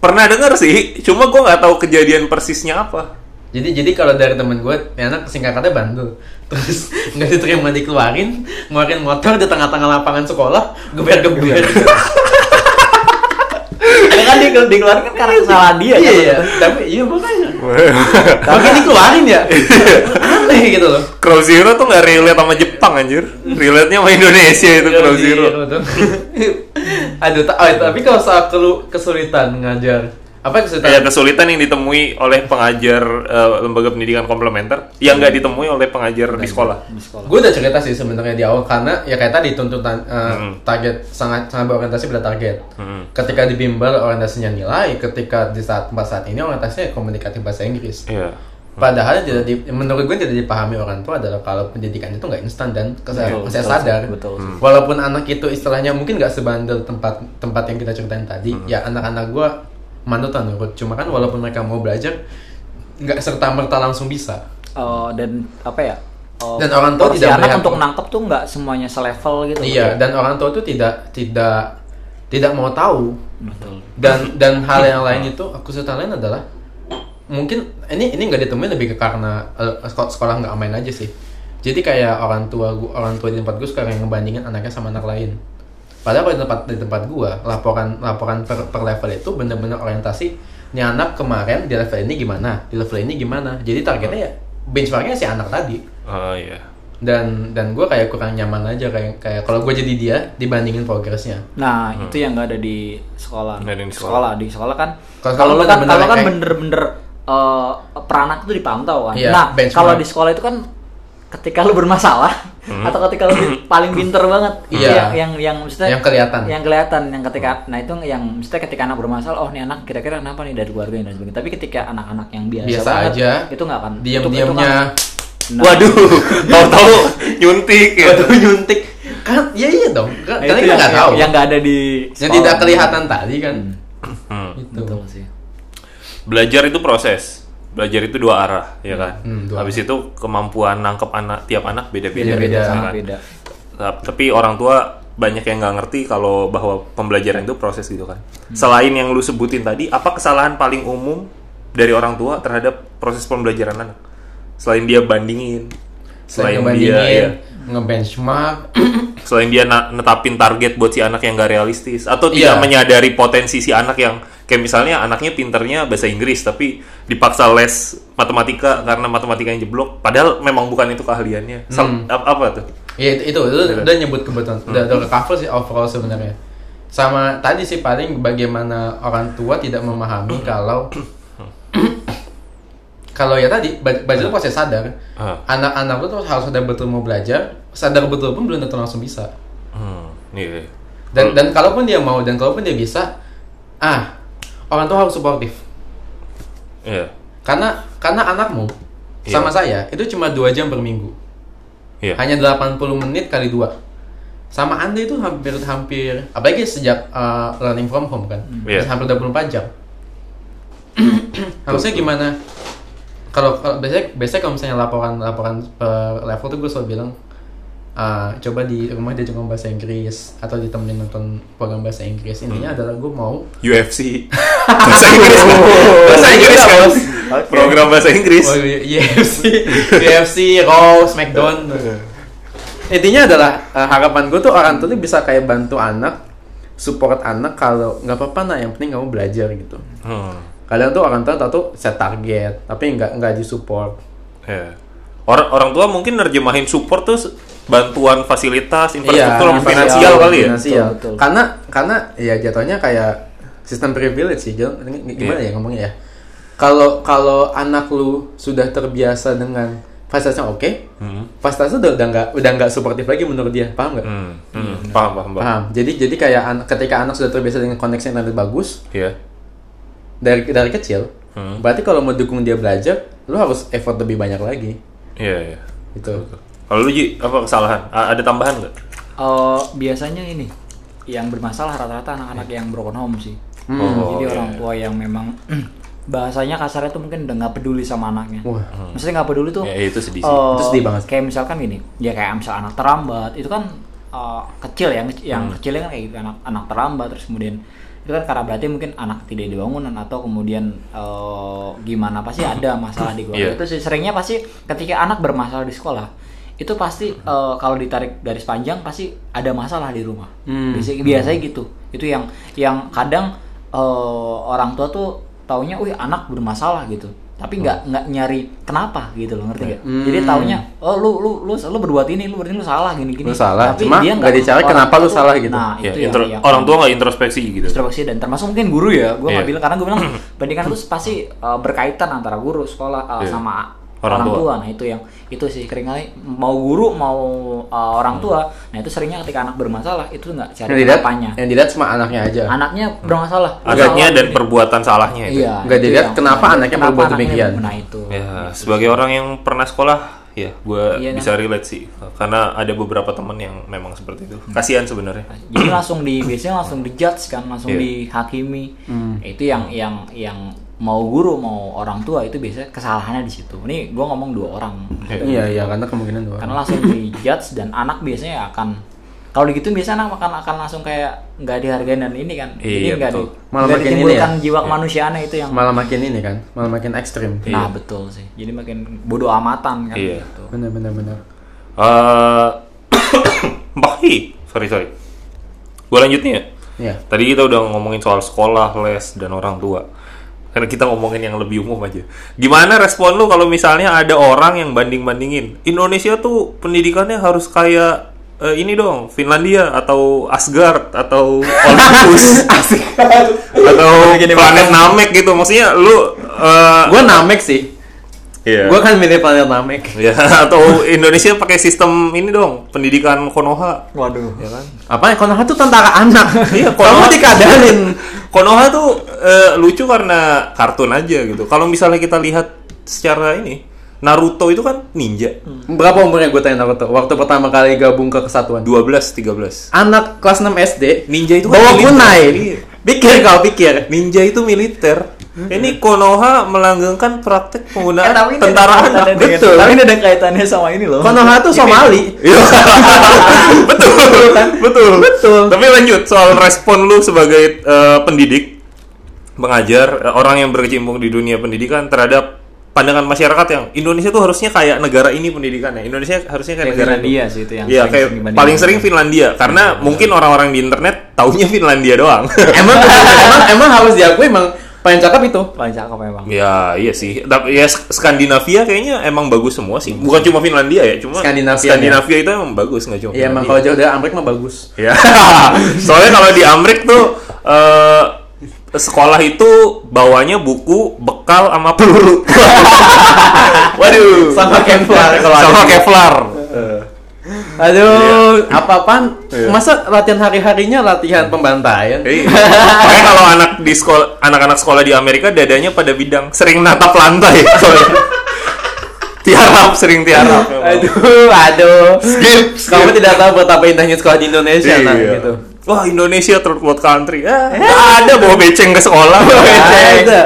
Pernah denger sih cuma gue nggak tahu kejadian persisnya apa. Jadi jadi kalau dari temen gue ini anak singkatnya bandel terus nggak diterima dikeluarin ngeluarin motor di tengah-tengah lapangan sekolah geber-geber. Ya kan di- dikeluarkan karena kesalahan dia iya kan. iya. Tapi iya makanya makanya dikeluarin ya? Aneh gitu loh. Crow Zero tuh nggak relate sama Jepang anjir. Relate nya sama Indonesia itu Crow Zero. Betul. Aduh, ta- oh, tapi kalau soal kelu- kesulitan ngajar, apa kesulitan? Kayak kesulitan yang ditemui oleh pengajar eh, lembaga pendidikan komplementer yang nggak ditemui oleh pengajar di sekolah. Di sekolah. Gue udah cerita sih sebenarnya di awal karena ya kayak tadi tuntutan eh, Hmm. target sangat sangat berorientasi pada target. Hmm. Ketika di bimbel orientasinya nilai, ketika di saat tempat saat ini orientasinya komunikatif bahasa Inggris. Iya. Padahal tidak di, menurut gue tidak dipahami orang tua adalah kalau pendidikan itu nggak instan dan saya, Betul, saya betul, sadar betul. Hmm. walaupun anak itu istilahnya mungkin nggak sebandel tempat tempat yang kita ceritain tadi Hmm. ya anak-anak gue manutan nurut cuma kan walaupun mereka mau belajar nggak serta merta langsung bisa Oh, dan apa ya? Oh, Dan orang tua porsi tidak anak melihat- untuk nangkep tuh nggak semuanya selevel gitu. iya dan orang tua tuh tidak tidak tidak mau tahu Betul. dan dan hal yang lain itu aku serta lain adalah mungkin ini ini nggak ditemuin lebih ke karena eh, sekolah, sekolah nggak main aja sih jadi kayak orang tua gua orang tua di tempat gue sekarang yang ngebandingin anaknya sama anak lain padahal kalau di tempat di tempat gua laporan laporan per, per level itu bener-bener orientasi ini anak kemarin di level ini gimana di level ini gimana jadi targetnya ya benchmarknya si anak tadi Oh iya. dan dan gue kayak kurang nyaman aja kayak kayak kalau gue jadi dia dibandingin progresnya Nah, itu yang nggak ada di sekolah. Ada di sekolah. sekolah. Di sekolah kan Kalau kalau lu kan bener-bener kalau kan kayak- bener-bener eh, peran anak itu dipantau kan. Iya, nah, kalau di sekolah itu kan ketika lu bermasalah atau ketika lu paling pinter banget itu Iya. yang yang yang maksudnya Yang kelihatan. yang kelihatan yang ketika nah itu yang maksudnya ketika anak bermasalah oh nih anak kira-kira kenapa nih dari keluarga dan sebagainya tapi ketika anak-anak yang biasa, Biasa banget, aja. itu nggak akan itu- itu diam-diamnya kan- Nah, Waduh, tahu-tahu nyuntik ya. Waduh nyuntik kan ya iya dong kan nah, karena itu kita yang, nggak tahu yang nggak ada di yang sekolah. tidak kelihatan tadi kan Hmm. itu betul sih Belajar itu proses. Belajar itu dua arah, ya kan. Hmm, Habis itu kemampuan nangkep anak tiap anak beda-beda. Beda-beda, ya sangat kan? beda Tap- Tapi orang tua banyak yang nggak ngerti kalau bahwa pembelajaran itu proses gitu kan. Selain yang lu sebutin tadi, apa kesalahan paling umum dari orang tua terhadap proses pembelajaran anak? Selain dia bandingin, selain selain dia ngebandingin ya, ngebenchmark. Selain dia netapin target buat si anak yang gak realistis atau tidak Iya. menyadari potensi si anak yang kayak misalnya anaknya pinternya bahasa Inggris tapi dipaksa les matematika karena matematika yang jeblok padahal memang bukan itu keahliannya. Sel- Hmm. ap- apa tuh? Ya itu, itu udah nyebut kebetulan. Udah udah cover sih overall sebenarnya. Sama tadi sih paling bagaimana orang tua tidak memahami kalau kalau ya tadi belajar itu proses sadar. Ah. anak-anak itu harus sadar betul mau belajar sadar betul pun belum tentu langsung bisa. Hmm, iya dan dan kalaupun dia mau dan kalaupun dia bisa ah orang tua harus suportif. Iya. Karena karena anakmu Iya. sama saya itu cuma dua jam per minggu. Iya. Hanya 80 menit kali dua. Sama anda itu hampir hampir apalagi sejak uh, learning from home kan. Iya. hampir 24 jam. Harusnya gimana kalau kalau biasanya biasanya kalau misalnya laporan laporan per level tuh gue selalu bilang ah, coba di rumah dia ngomong bahasa Inggris atau ditemenin nonton program bahasa Inggris. Intinya adalah gue mau UFC bahasa Inggris. Kan? bahasa Inggris kan program bahasa Inggris. Oh, iya, UFC, UFC, Raw, Smackdown. Intinya adalah eh, harapan gue tuh orang tuh bisa kayak bantu anak, support anak kalau nggak apa-apa nak, yang penting kamu belajar gitu. Hmm, Kadang tuh orang tua tahu tuh set target, tapi nggak nggak disupport. ya. orang orang tua mungkin nerjemahin support tuh bantuan fasilitas infrastruktur Iya, finansial kali ya Finansial. Betul, betul. Karena karena ya jatuhnya kayak sistem privilege sih. Ini gimana Iya. ya ngomongnya ya? Kalau kalau anak lu sudah terbiasa dengan fasilitasnya oke, Hmm. fasilitasnya udah udah nggak udah nggak suportif lagi menurut dia, paham nggak? Hmm, hmm, paham paham paham Paham. Jadi jadi kayak an- ketika anak sudah terbiasa dengan koneksi internet bagus Iya. Dari dari kecil, Hmm. berarti kalau mau dukung dia belajar, lu harus effort lebih banyak lagi. iya iya Gitu. kalau lu Ji apa kesalahan A- ada tambahan nggak Eh, biasanya ini yang bermasalah rata-rata anak-anak yang broken home sih. Oh, Jadi iya, orang iya. tua yang memang bahasanya kasarnya tuh mungkin udah nggak peduli sama anaknya. Wah. Maksudnya nggak peduli tuh. Ya, itu sedih sih. eh, Itu sedih banget. Kayak misalkan gini, ya kayak misal anak terlambat itu kan eh, kecil ya, yang Hmm. kecilnya kan kayak gitu anak anak terlambat terus kemudian itu kan karena berarti mungkin anak tidak dibangunan atau kemudian eh, gimana pasti ada masalah di keluarga Iya. itu seringnya pasti ketika anak bermasalah di sekolah itu pasti eh, kalau ditarik garis panjang pasti ada masalah di rumah Hmm. biasanya, biasanya gitu itu yang yang kadang eh, orang tua tuh taunya, wih anak bermasalah gitu tapi nggak nggak nyari kenapa gitu loh ngerti nggak Hmm. jadi taunya oh lu lu lu lu berbuat ini lu berarti lu salah gini gini Lu salah, cuma nggak dicari kenapa lu salah gitu. nah Ya, itu intro- yang orang tua nggak introspeksi gitu introspeksi dan termasuk mungkin guru ya gue nggak Iya. bilang karena gue bilang pendidikan itu pasti uh, berkaitan antara guru sekolah uh, Iya. sama Orang orang, tua. tua. nah itu yang itu sih sering kali mau guru mau uh, orang tua nah itu seringnya ketika anak bermasalah itu nggak Yang cari dilihat, kenapanya yang dilihat cuma anaknya aja. anaknya bermasalah anaknya dan gini. perbuatan salahnya itu iya Nggak itu dilihat yang- kenapa anaknya kenapa berbuat anaknya demikian. nah itu ya sebagai orang yang pernah sekolah ya gue Iya, bisa relate sih karena ada beberapa teman yang memang seperti itu Hmm. kasihan sebenarnya jadi langsung di biasanya langsung dijudge kan langsung Iya. dihakimi Hmm. itu yang yang yang mau guru mau orang tua itu biasanya kesalahannya di situ ini gue ngomong dua orang Iya, iya, karena kemungkinan dua. karena langsung dijudge dan anak biasanya akan kalau gitu biasanya anak akan akan langsung kayak nggak dihargai dan ini kan Iya, jadi nggak di, betul. Malah makin ini ya? jiwa Iya. kemanusiaannya itu yang malah makin ini kan, malah makin ekstrim. nah betul sih jadi makin bodoh amatan kan Iya. gitu. Bener bener bener. eh Bahi sorry sorry gue lanjut nih ya Iya. Tadi kita udah ngomongin soal sekolah, les, dan orang tua. Karena kita ngomongin yang lebih umum aja. Gimana respon lu kalau misalnya ada orang yang banding-bandingin? Indonesia tuh pendidikannya harus kayak eh, ini dong, Finlandia atau Asgard atau Olympus atau planet Namek gitu. Maksudnya lu eh, Gue Namek sih. Iya. Gue kan milih planet Namek. Ya, atau Indonesia pakai sistem ini dong, pendidikan Konoha. waduh Ya kan? Apa Konoha tuh tentara anak. Iya, Kamu Konoha- dikadarin. Konoha tuh eh, lucu karena kartun aja gitu. Kalau misalnya kita lihat secara ini, Naruto itu kan ninja. Berapa umurnya gue tanya Naruto? Waktu pertama kali gabung ke kesatuan. 12, 13. Anak kelas 6 SD. Ninja itu kan bawa militer. kunai. Iya. Pikir kau pikir. Ninja itu militer. Ini Konoha melanggengkan praktek penggunaan Eh, tentara anak. Betul. tapi ini ada kaitannya sama ini loh Konoha tuh Somali. Iya. betul, betul, Betul. Tapi lanjut soal respon lu sebagai eh, pendidik, pengajar, eh, orang yang berkecimpung di dunia pendidikan terhadap pandangan masyarakat yang Indonesia tuh harusnya kayak negara ini pendidikannya. Indonesia harusnya kayak, Kayak negara Finlandia itu. sih itu yang sering- kayak sering paling sering Finlandia karena mungkin orang-orang di internet taunya Finlandia doang. emang, emang emang harus diakui emang paling cakep itu. paling cakep memang Ya iya sih, tapi ya Sk- Skandinavia kayaknya emang bagus semua sih. Bukan cuma Finlandia ya, cuma Skandinavia, Skandinavia itu emang bagus nggak cuma. Iya emang kalau jauh dari Amerika mah bagus. Ya, soalnya kalau di Amrik tuh eh, sekolah itu bawanya buku, bekal, sama peluru. Waduh, Sama Kevlar kalau ada. sama Kevlar. Aduh, apa-apaan? Iya. Masa latihan hari-harinya latihan pembantaian? Iya. Makanya kalau anak di sekolah, anak-anak sekolah di Amerika dadanya pada bidang sering natap lantai. tiarap sering tiarap. Aduh, aduh. Skip, Kamu tidak tahu betapa indahnya sekolah di Indonesia, nah Iya. gitu. Wah Indonesia third world country. Ah, nggak ada bawa beceng ke sekolah. bawa beceng. Ada.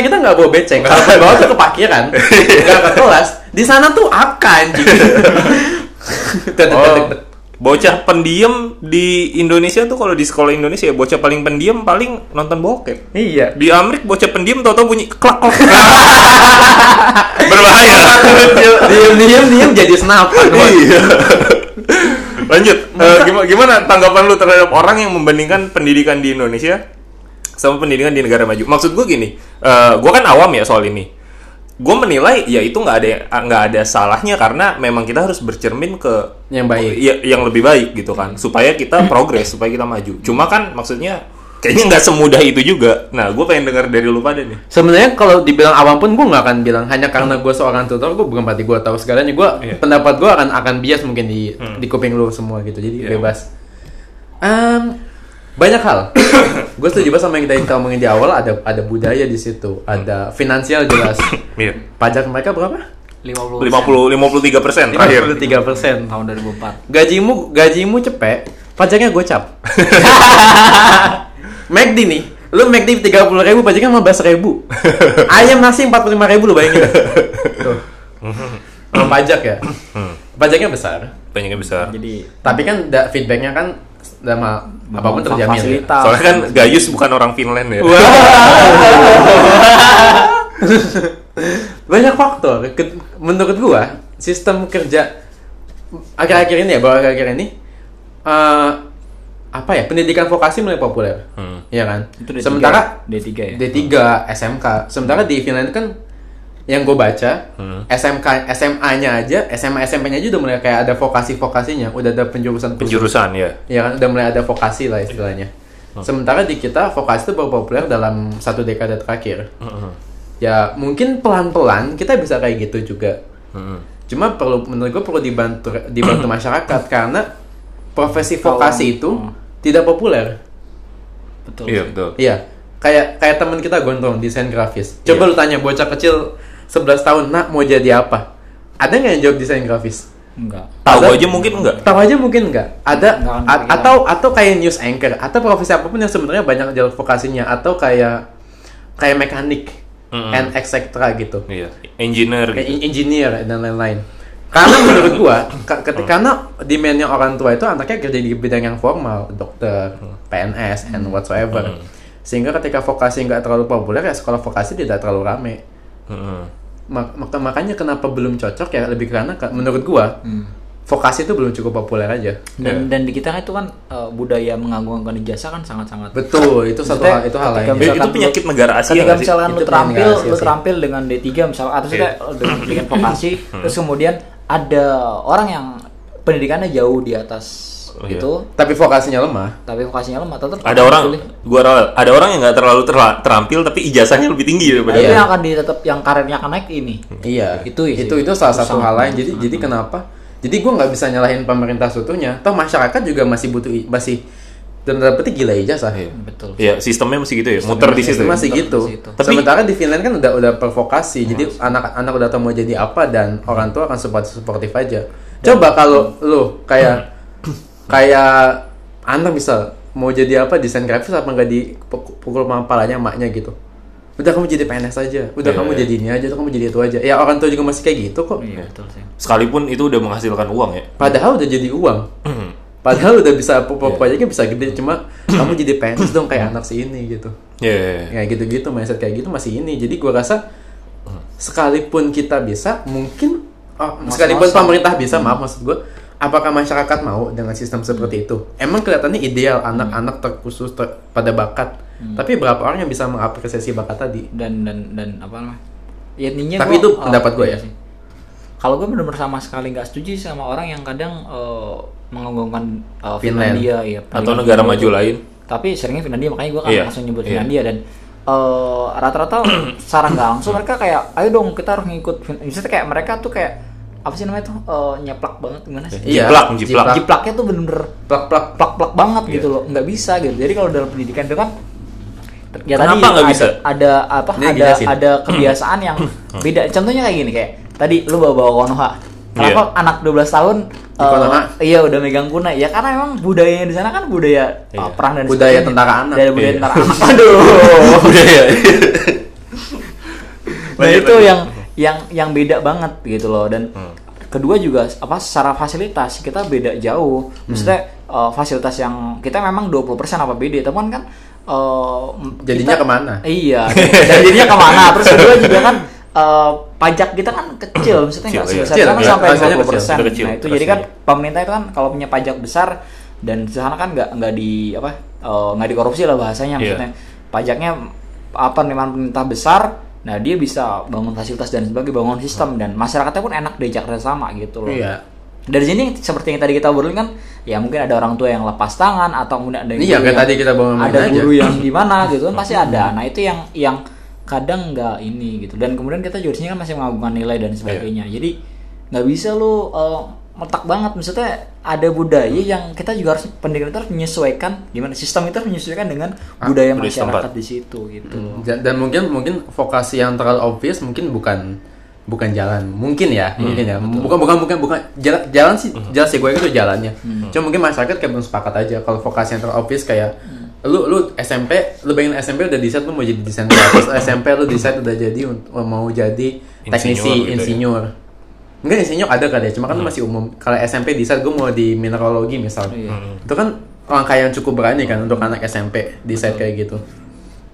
Kita nggak bawa beceng. Kalau ke bawah tuh ke parkiran, nggak ke kelas. Di sana tuh akan. Oh, bocah pendiam di Indonesia tuh kalau di sekolah Indonesia ya bocah paling pendiam paling nonton bokep. Iya. Di Amerika bocah pendiam tau-tau bunyi klak klak. Berbahaya. Diam diam diam jadi senapan. Iya. Lanjut. Eh, gimana, gimana tanggapan lu terhadap orang yang membandingkan pendidikan di Indonesia sama pendidikan di negara maju? Maksud gue gini, eh gue kan awam ya soal ini. Gue menilai ya itu nggak ada nggak ada salahnya karena memang kita harus bercermin ke Yang baik. ya, yang lebih baik gitu kan supaya kita progres supaya kita maju. Cuma kan maksudnya kayaknya nggak semudah itu juga. Nah, gue pengen dengar dari lu pada nih. Sebenarnya kalau dibilang awam pun gue nggak akan bilang hanya karena gue seorang tutor gue bukan berarti gue tahu segalanya. Gue Iya. pendapat gue akan akan bias mungkin di di kuping lu semua gitu. Jadi Iya. bebas. Em, banyak hal. gue setuju banget sama yang kita ngomongin di awal. Ada ada budaya di situ. Ada finansial jelas. Iya. Pajak mereka berapa? 50 50 53 persen terakhir. 53 persen. tahun 2004 Gajimu gajimu cepet, pajaknya gocap. McD nih, lu McD 30 ribu, pajaknya 15 ribu. Ayam nasi 45 ribu lu bayangin. Tuh. Pajak ya. Pajaknya besar. Banyaknya besar. jadi Tapi kan da, feedbacknya kan sama apa pun terjamin. ya. fasilitas. Soalnya kan Gayus bukan orang Finland ya. Banyak faktor. Menurut gua, sistem kerja akhir-akhir ini ya, bahwa akhir-akhir ini eh, apa ya pendidikan vokasi mulai populer, Hmm. Iya kan? itu D3 Sementara D3 ya D3 SMK. Sementara di Finland kan yang gue baca Hmm. SMK SMA-nya aja, SMA SMP-nya aja udah mulai kayak ada vokasi-vokasinya, udah ada penjurusan. Penjurusan ya. Ya kan udah mulai ada vokasi lah istilahnya. Hmm. Sementara di kita vokasi itu baru populer dalam satu dekade terakhir. Hmm. Ya mungkin pelan-pelan kita bisa kayak gitu juga. Hmm. Cuma perlu menurut gue perlu dibantu dibantu masyarakat karena profesi vokasi itu tidak populer. betul Iya betul. Iya, kayak kayak teman kita gondrong desain grafis. Coba Iya. lu tanya bocah kecil 11 tahun, nak mau jadi apa? Ada nggak yang jawab desain grafis? enggak Tahu aja mungkin enggak. Tahu aja mungkin nggak. Ada Nggak akan a- kepikiran. atau atau kayak news anchor atau profesi apa pun yang sebenarnya banyak jalur vokasinya atau kayak kayak mekanik Mm-mm. and etc gitu. Iya. Engineer Kayak gitu. en- engineer dan lain-lain. Karena menurut gua, ka- ketika karena demandnya orang tua itu anaknya kerja di bidang yang formal, dokter, PNS, and whatsoever. Sehingga ketika vokasi nggak terlalu populer ya sekolah vokasi tidak terlalu rame. Mm-mm. Ma- maka makanya kenapa belum cocok ya lebih karena ka- menurut gua Hmm. vokasi itu belum cukup populer aja. dan Iya. dan di kita kan itu kan eh, budaya mengagungkan ijazah kan sangat sangat Betul, itu satu Maksudnya, hal itu hal lain. Itu penyakit negara Asia ketika misalkan lu Itu terampil Asia lu terampil dengan D3 misalkan atau Iya. kita dengan pendidikan vokasi terus kemudian ada orang yang pendidikannya jauh di atas Oh, iya. itu Tapi vokasinya lemah. tapi vokasinya lemah tetap Ada orang, gua ra- ada orang yang nggak terlalu terla- terampil tapi ijazahnya lebih tinggi daripada Iya. yang akan di tetap yang karirnya akan naik ini Iya, Itu sih. itu itu salah satu hal lain. Jadi jadi kenapa? Jadi gue nggak bisa nyalahin pemerintah seutuhnya. Toh masyarakat juga masih butuh masih dan dalam petik gila ijazah. betul Iya, sistemnya masih gitu ya, muter di situ. Itu ya? masih gitu. di. Tapi- Sementara di Finland kan udah udah pervokasi. Jadi anak-anak udah tahu mau jadi apa dan orang tua akan support suportif aja. Coba kalau lu kayak kayak anak bisa mau jadi apa desain grafis apa nggak dipukul palanya emaknya gitu. Udah kamu jadi PNS aja, udah Iya, kamu iya. jadi ini aja, udah kamu jadi itu aja. Ya orang tua juga masih kayak gitu kok. iya betul sih Sekalipun itu udah menghasilkan uang ya. Padahal udah jadi uang. Hmm. Padahal udah bisa Iya. proyeknya bisa gede cuma kamu jadi PNS dong kayak anak si ini gitu. Iya, iya, iya. Kayak gitu-gitu mindset kayak gitu masih ini. Jadi gua rasa sekalipun kita bisa mungkin oh, sekalipun pemerintah bisa maaf maksud gua apakah masyarakat mau dengan sistem seperti itu? Emang kelihatannya ideal anak-anak terkhusus ter- pada bakat. Tapi berapa orang yang bisa mengapresiasi bakat tadi? dan dan dan apa namanya ya intinya Tapi gua- itu oh, pendapat gua iya ya. sih. kalau gue benar-benar sama sekali nggak setuju sama orang yang kadang eh, mengagungkan eh, Finland. Finlandia ya Atau negara maju itu. lain. tapi seringnya Finlandia makanya gue kan Iya. langsung nyebut Iya. Finlandia dan eh, rata-rata secara nggak langsung mereka kayak ayo dong kita harus ngikut misalnya kayak mereka tuh kayak apa sih namanya tuh eh, nyeplak banget gimana sih Iya, Jiplak, jiplak. jiplaknya tuh bener-bener Plak-plak plak-plak banget Iya. gitu loh nggak bisa gitu jadi kalau dalam pendidikan itu kan ya Kenapa tadi ada, bisa? ada apa Dia ada jelasin. ada kebiasaan yang beda contohnya kayak gini kayak tadi lu bawa bawa Konoha. Kenapa Iya. anak 12 tahun Di Konoha? iya udah megang kunai ya karena emang budayanya di sana kan budaya Iya. uh, perang dan Budaya tentara anak. Budaya, budaya Iya. tentara anak. Aduh. Udah ya. nah itu yang yang yang beda banget gitu loh dan Hmm. kedua juga apa secara fasilitas kita beda jauh maksudnya uh, fasilitas yang kita memang 20% apa beda teman kan uh, Jadinya kita- ke mana? iya dan jadinya ke mana terus kedua juga kan uh, pajak kita kan kecil maksudnya nggak iya. sebesar Kecil, kan iya. sampai Rasanya 20% kecil. Itu kecil, nah itu jadi kan pemerintah itu kan kalau punya pajak besar dan di sana kan nggak nggak di apa uh, nggak dikorupsi lah bahasanya Iya. maksudnya pajaknya apa memang pemerintah besar nah dia bisa bangun fasilitas dan sebagainya bangun sistem dan masyarakatnya pun enak diajak kerjasama gitu loh. Iya. dari sini seperti yang tadi kita obrolin kan ya mungkin ada orang tua yang lepas tangan atau kemudian ada yang Iya, guru kayak yang- tadi kita main ada aja. guru yang gimana gitu kan pasti ada. Nah itu yang yang kadang nggak ini gitu. Dan kemudian kita juga sini kan masih mengagungkan nilai dan sebagainya. Jadi nggak bisa lu uh, metak banget maksudnya ada budaya yang kita juga harus pendidikan itu harus menyesuaikan gimana sistem itu harus menyesuaikan dengan budaya budaya masyarakat di situ gitu. Loh. dan, dan mungkin mungkin vokasi yang terlalu obvious mungkin bukan bukan jalan. Mungkin ya mungkin ya. bukan bukan bukan bukan. Jalan jalan sih jelas sih gue itu jalannya. Cuma mungkin masyarakat kayak belum sepakat aja kalau vokasi yang terlalu obvious kayak lu lu SMP lu pengen SMP udah decide lu mau jadi desain grafis SMP lu decide udah jadi mau jadi teknisi Insinyur gitu ya. Mungkin insinyur ada kali ya cuma kan masih umum kalau SMP decide gue mau di mineralogi misalnya Iya. itu kan langkah yang cukup berani kan untuk anak SMP decide kayak gitu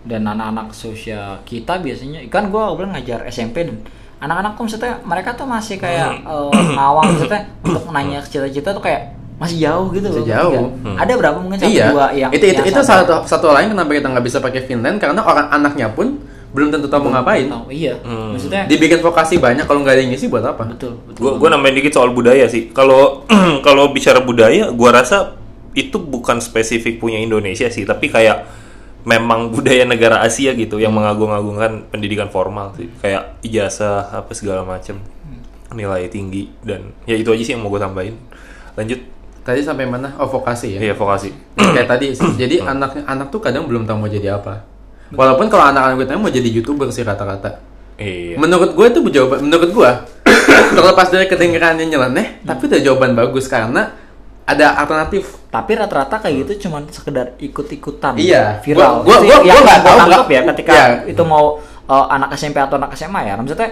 dan anak-anak sosial kita biasanya kan gue bilang ngajar SMP dan anak-anak tuh maksudnya mereka tuh masih kayak Hmm. eh, ngawang maksudnya untuk nanya cita-cita tuh kayak masih jauh gitu Masih loh jauh. nggak? ada berapa mungkin satu iya dua yang itu itu yang itu satu satu lain kenapa kita nggak bisa pakai Finland karena orang anaknya pun belum tentu tahu mau ngapain. tahu iya. Hmm. maksudnya dibikin vokasi banyak kalau nggak ada yang ngisi buat apa? Betul betul. Gue gue nambahin dikit soal budaya sih. Kalau kalau bicara budaya, gue rasa itu bukan spesifik punya Indonesia sih, tapi kayak memang budaya negara Asia gitu yang mengagung-agungkan pendidikan formal sih, kayak ijazah apa segala macam, nilai tinggi dan ya itu aja sih yang mau gue tambahin. Lanjut, tadi sampai mana? Oh vokasi ya? Iya vokasi. kayak tadi sih. jadi anak anak tuh kadang belum tahu mau jadi apa walaupun kalau anak-anak gue tanya mau jadi youtuber sih rata-rata. Iya. menurut gue itu jawaban menurut gue terlepas dari kedengarannya nyeleneh tapi udah jawaban bagus karena ada alternatif. Tapi rata-rata kayak gitu cuman sekedar ikut-ikutan Iya. viral. Gua- yang gua nggak tahu, tangkap ya ketika Iya. itu mau uh, anak SMP atau anak SMA ya. Maksudnya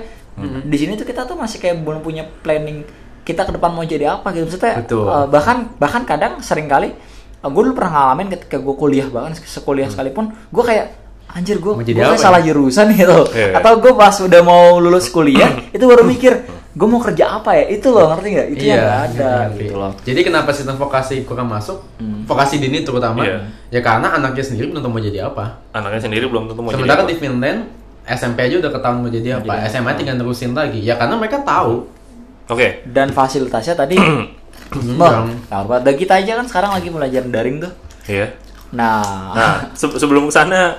di sini tuh kita tuh masih kayak belum punya planning kita ke depan mau jadi apa gitu. Maksudnya Betul. uh, bahkan bahkan kadang sering kali gue dulu pernah ngalamin ketika gue kuliah bahkan sekuliah sekalipun gue kayak anjir gue Mau jadi apa salah ya? jurusan gitu Iya. atau gue pas udah mau lulus kuliah itu baru mikir gue mau kerja apa ya itu loh ngerti nggak itu yang nggak ada ngerti. gitu loh Jadi kenapa sistem vokasi kurang masuk? Vokasi dini terutama. Iya. Ya karena anaknya sendiri belum tahu mau jadi apa. Anaknya sendiri belum tentu mau Sementara jadi di Finland SMP aja udah ketahuan mau jadi apa. jadi SMA tinggal nerusin lagi. Ya karena mereka tahu. Oke, dan fasilitasnya tadi Wah, kamar banget. Dan kita aja kan sekarang lagi belajar daring tuh. iya. Nah, Nah, se- sebelum ke sana,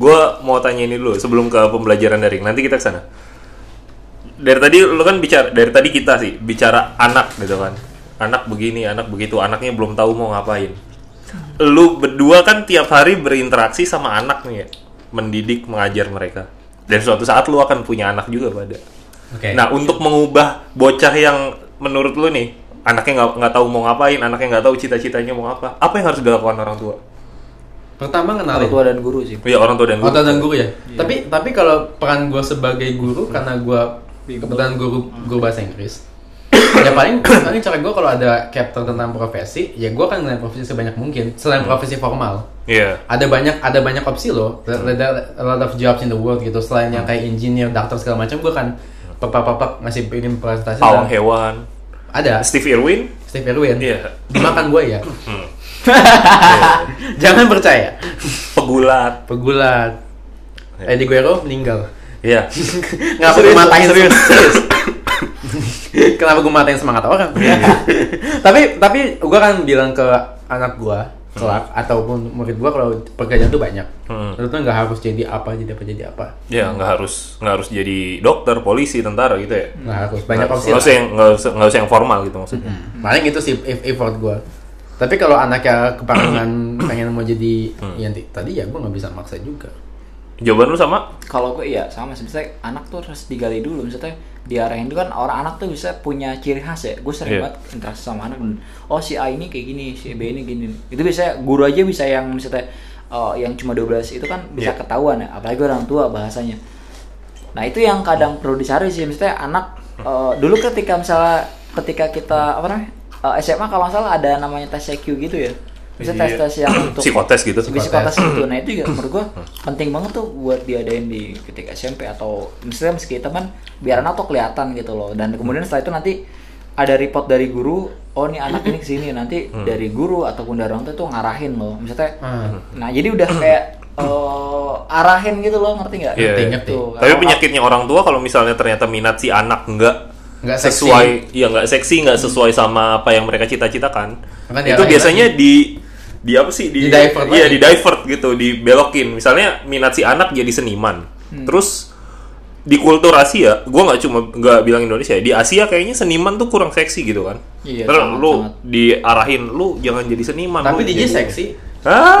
gue mau tanya ini dulu sebelum ke pembelajaran daring. Nanti kita ke sana. Dari tadi lu kan bicara, dari tadi kita sih bicara anak gitu kan. Anak begini, anak begitu, anaknya belum tahu mau ngapain. Lu berdua kan tiap hari berinteraksi sama anak nih ya, mendidik, mengajar mereka. Dan suatu saat lu akan punya anak juga pada. Oke. Nah, untuk mengubah bocah yang menurut lu nih, anaknya nggak nggak tahu mau ngapain, anaknya nggak tahu cita-citanya mau apa, apa yang harus dilakukan orang tua? Pertama orang kenalin. tua dan guru sih. Iya orang tua dan guru. Orang dan guru ya. Tapi tapi kalau peran gue sebagai guru karena gue kebetulan guru guru bahasa Inggris. ya paling paling cara gue kalau ada chapter tentang profesi, ya gue akan ngeliat profesi sebanyak mungkin selain profesi formal. Iya. Ada banyak ada banyak opsi loh. Are a lot of jobs in the world gitu. Selain yang kayak engineer, dokter segala macam, gue kan papak-papak ngasih bikin presentasi. Pawang hewan. Ada Steve Irwin. Steve Irwin. Iya. Dimakan gue ya. Hmm. Jangan percaya. Pegulat. Pegulat. Eddie Guerrero meninggal. Iya. Ngapa gue matain serius? serius. Kenapa gue matain semangat orang? tapi tapi gue kan bilang ke anak gue kelak ataupun murid gue kalau pekerjaan tuh banyak. Hmm. Tuh nggak harus jadi apa jadi apa jadi apa. Ya nggak harus nggak harus jadi dokter, polisi, tentara gitu ya. Nggak harus banyak Nggak- opsi. nggak usah yang nggak usah, nggak usah yang formal gitu maksudnya. Paling itu sih effort gue. Tapi kalau anaknya kepengen pengen mau jadi yang ti- tadi ya gue nggak bisa maksa juga. Jawaban lu sama? kalau gue iya sama sebenarnya anak tuh harus digali dulu maksudnya diarahin itu kan orang anak tuh bisa punya ciri khas ya gue sering Iya. banget interaksi sama anak dan, oh si A ini kayak gini si B ini gini itu bisa guru aja bisa yang misalnya eh, yang cuma 12 itu kan bisa Iya. ketahuan ya apalagi orang tua bahasanya nah itu yang kadang perlu dicari sih misalnya anak eh, dulu ketika misalnya ketika kita apa namanya eh, SMA kalau nggak salah ada namanya tes IQ gitu ya? Bisa tes tes yang untuk Psikotes gitu. psikotes. itu nah itu juga menurut gua penting banget tuh buat diadain di ketika SMP atau misalnya meski teman biar anak tuh kelihatan gitu loh. Dan kemudian setelah itu nanti ada report dari guru oh nih anak ini ke sini nanti dari guru ataupun dari orang tua tuh ngarahin loh. Misalnya Hmm. nah jadi udah kayak eh, arahin gitu loh ngerti nggak? Iya, Ngerti, iya. ngerti. Tuh, Tapi penyakitnya orang tua kalau misalnya ternyata minat si anak nggak Nggak seksi. sesuai, iya nggak seksi, nggak sesuai sama apa yang mereka cita-citakan, Akan itu biasanya di di apa sih di, Di divert iya di divert gitu, dibelokin. Misalnya minat si anak jadi seniman, Hmm. terus di kultur Asia, gue nggak cuma nggak bilang Indonesia, ya, di Asia kayaknya seniman tuh kurang seksi gitu kan. Iya, Terus sangat, lu sangat. diarahin lu jangan jadi seniman. Tapi DJ jadi- seksi. Ah,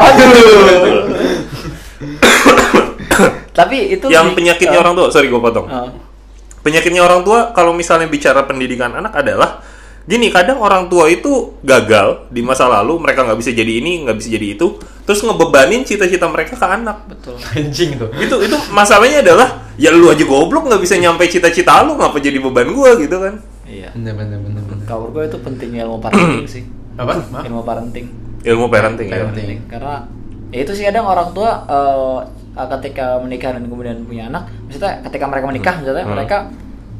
tapi itu yang penyakitnya eh, orang tua, sorry gue potong. eh, penyakitnya orang tua kalau misalnya bicara pendidikan anak adalah gini kadang orang tua itu gagal di masa lalu mereka nggak bisa jadi ini nggak bisa jadi itu terus ngebebanin cita-cita mereka ke anak betul Anjing tuh. itu itu masalahnya adalah ya lu aja goblok nggak bisa nyampe cita-cita lu ngapa jadi beban gua gitu kan iya Bener bener bener bener. kalau gue itu pentingnya ilmu parenting sih Apa? Maaf. ilmu parenting ilmu parenting ya Parenting. karena ya itu sih kadang orang tua eh, ketika menikah dan kemudian punya anak maksudnya ketika mereka menikah misalnya Hmm. mereka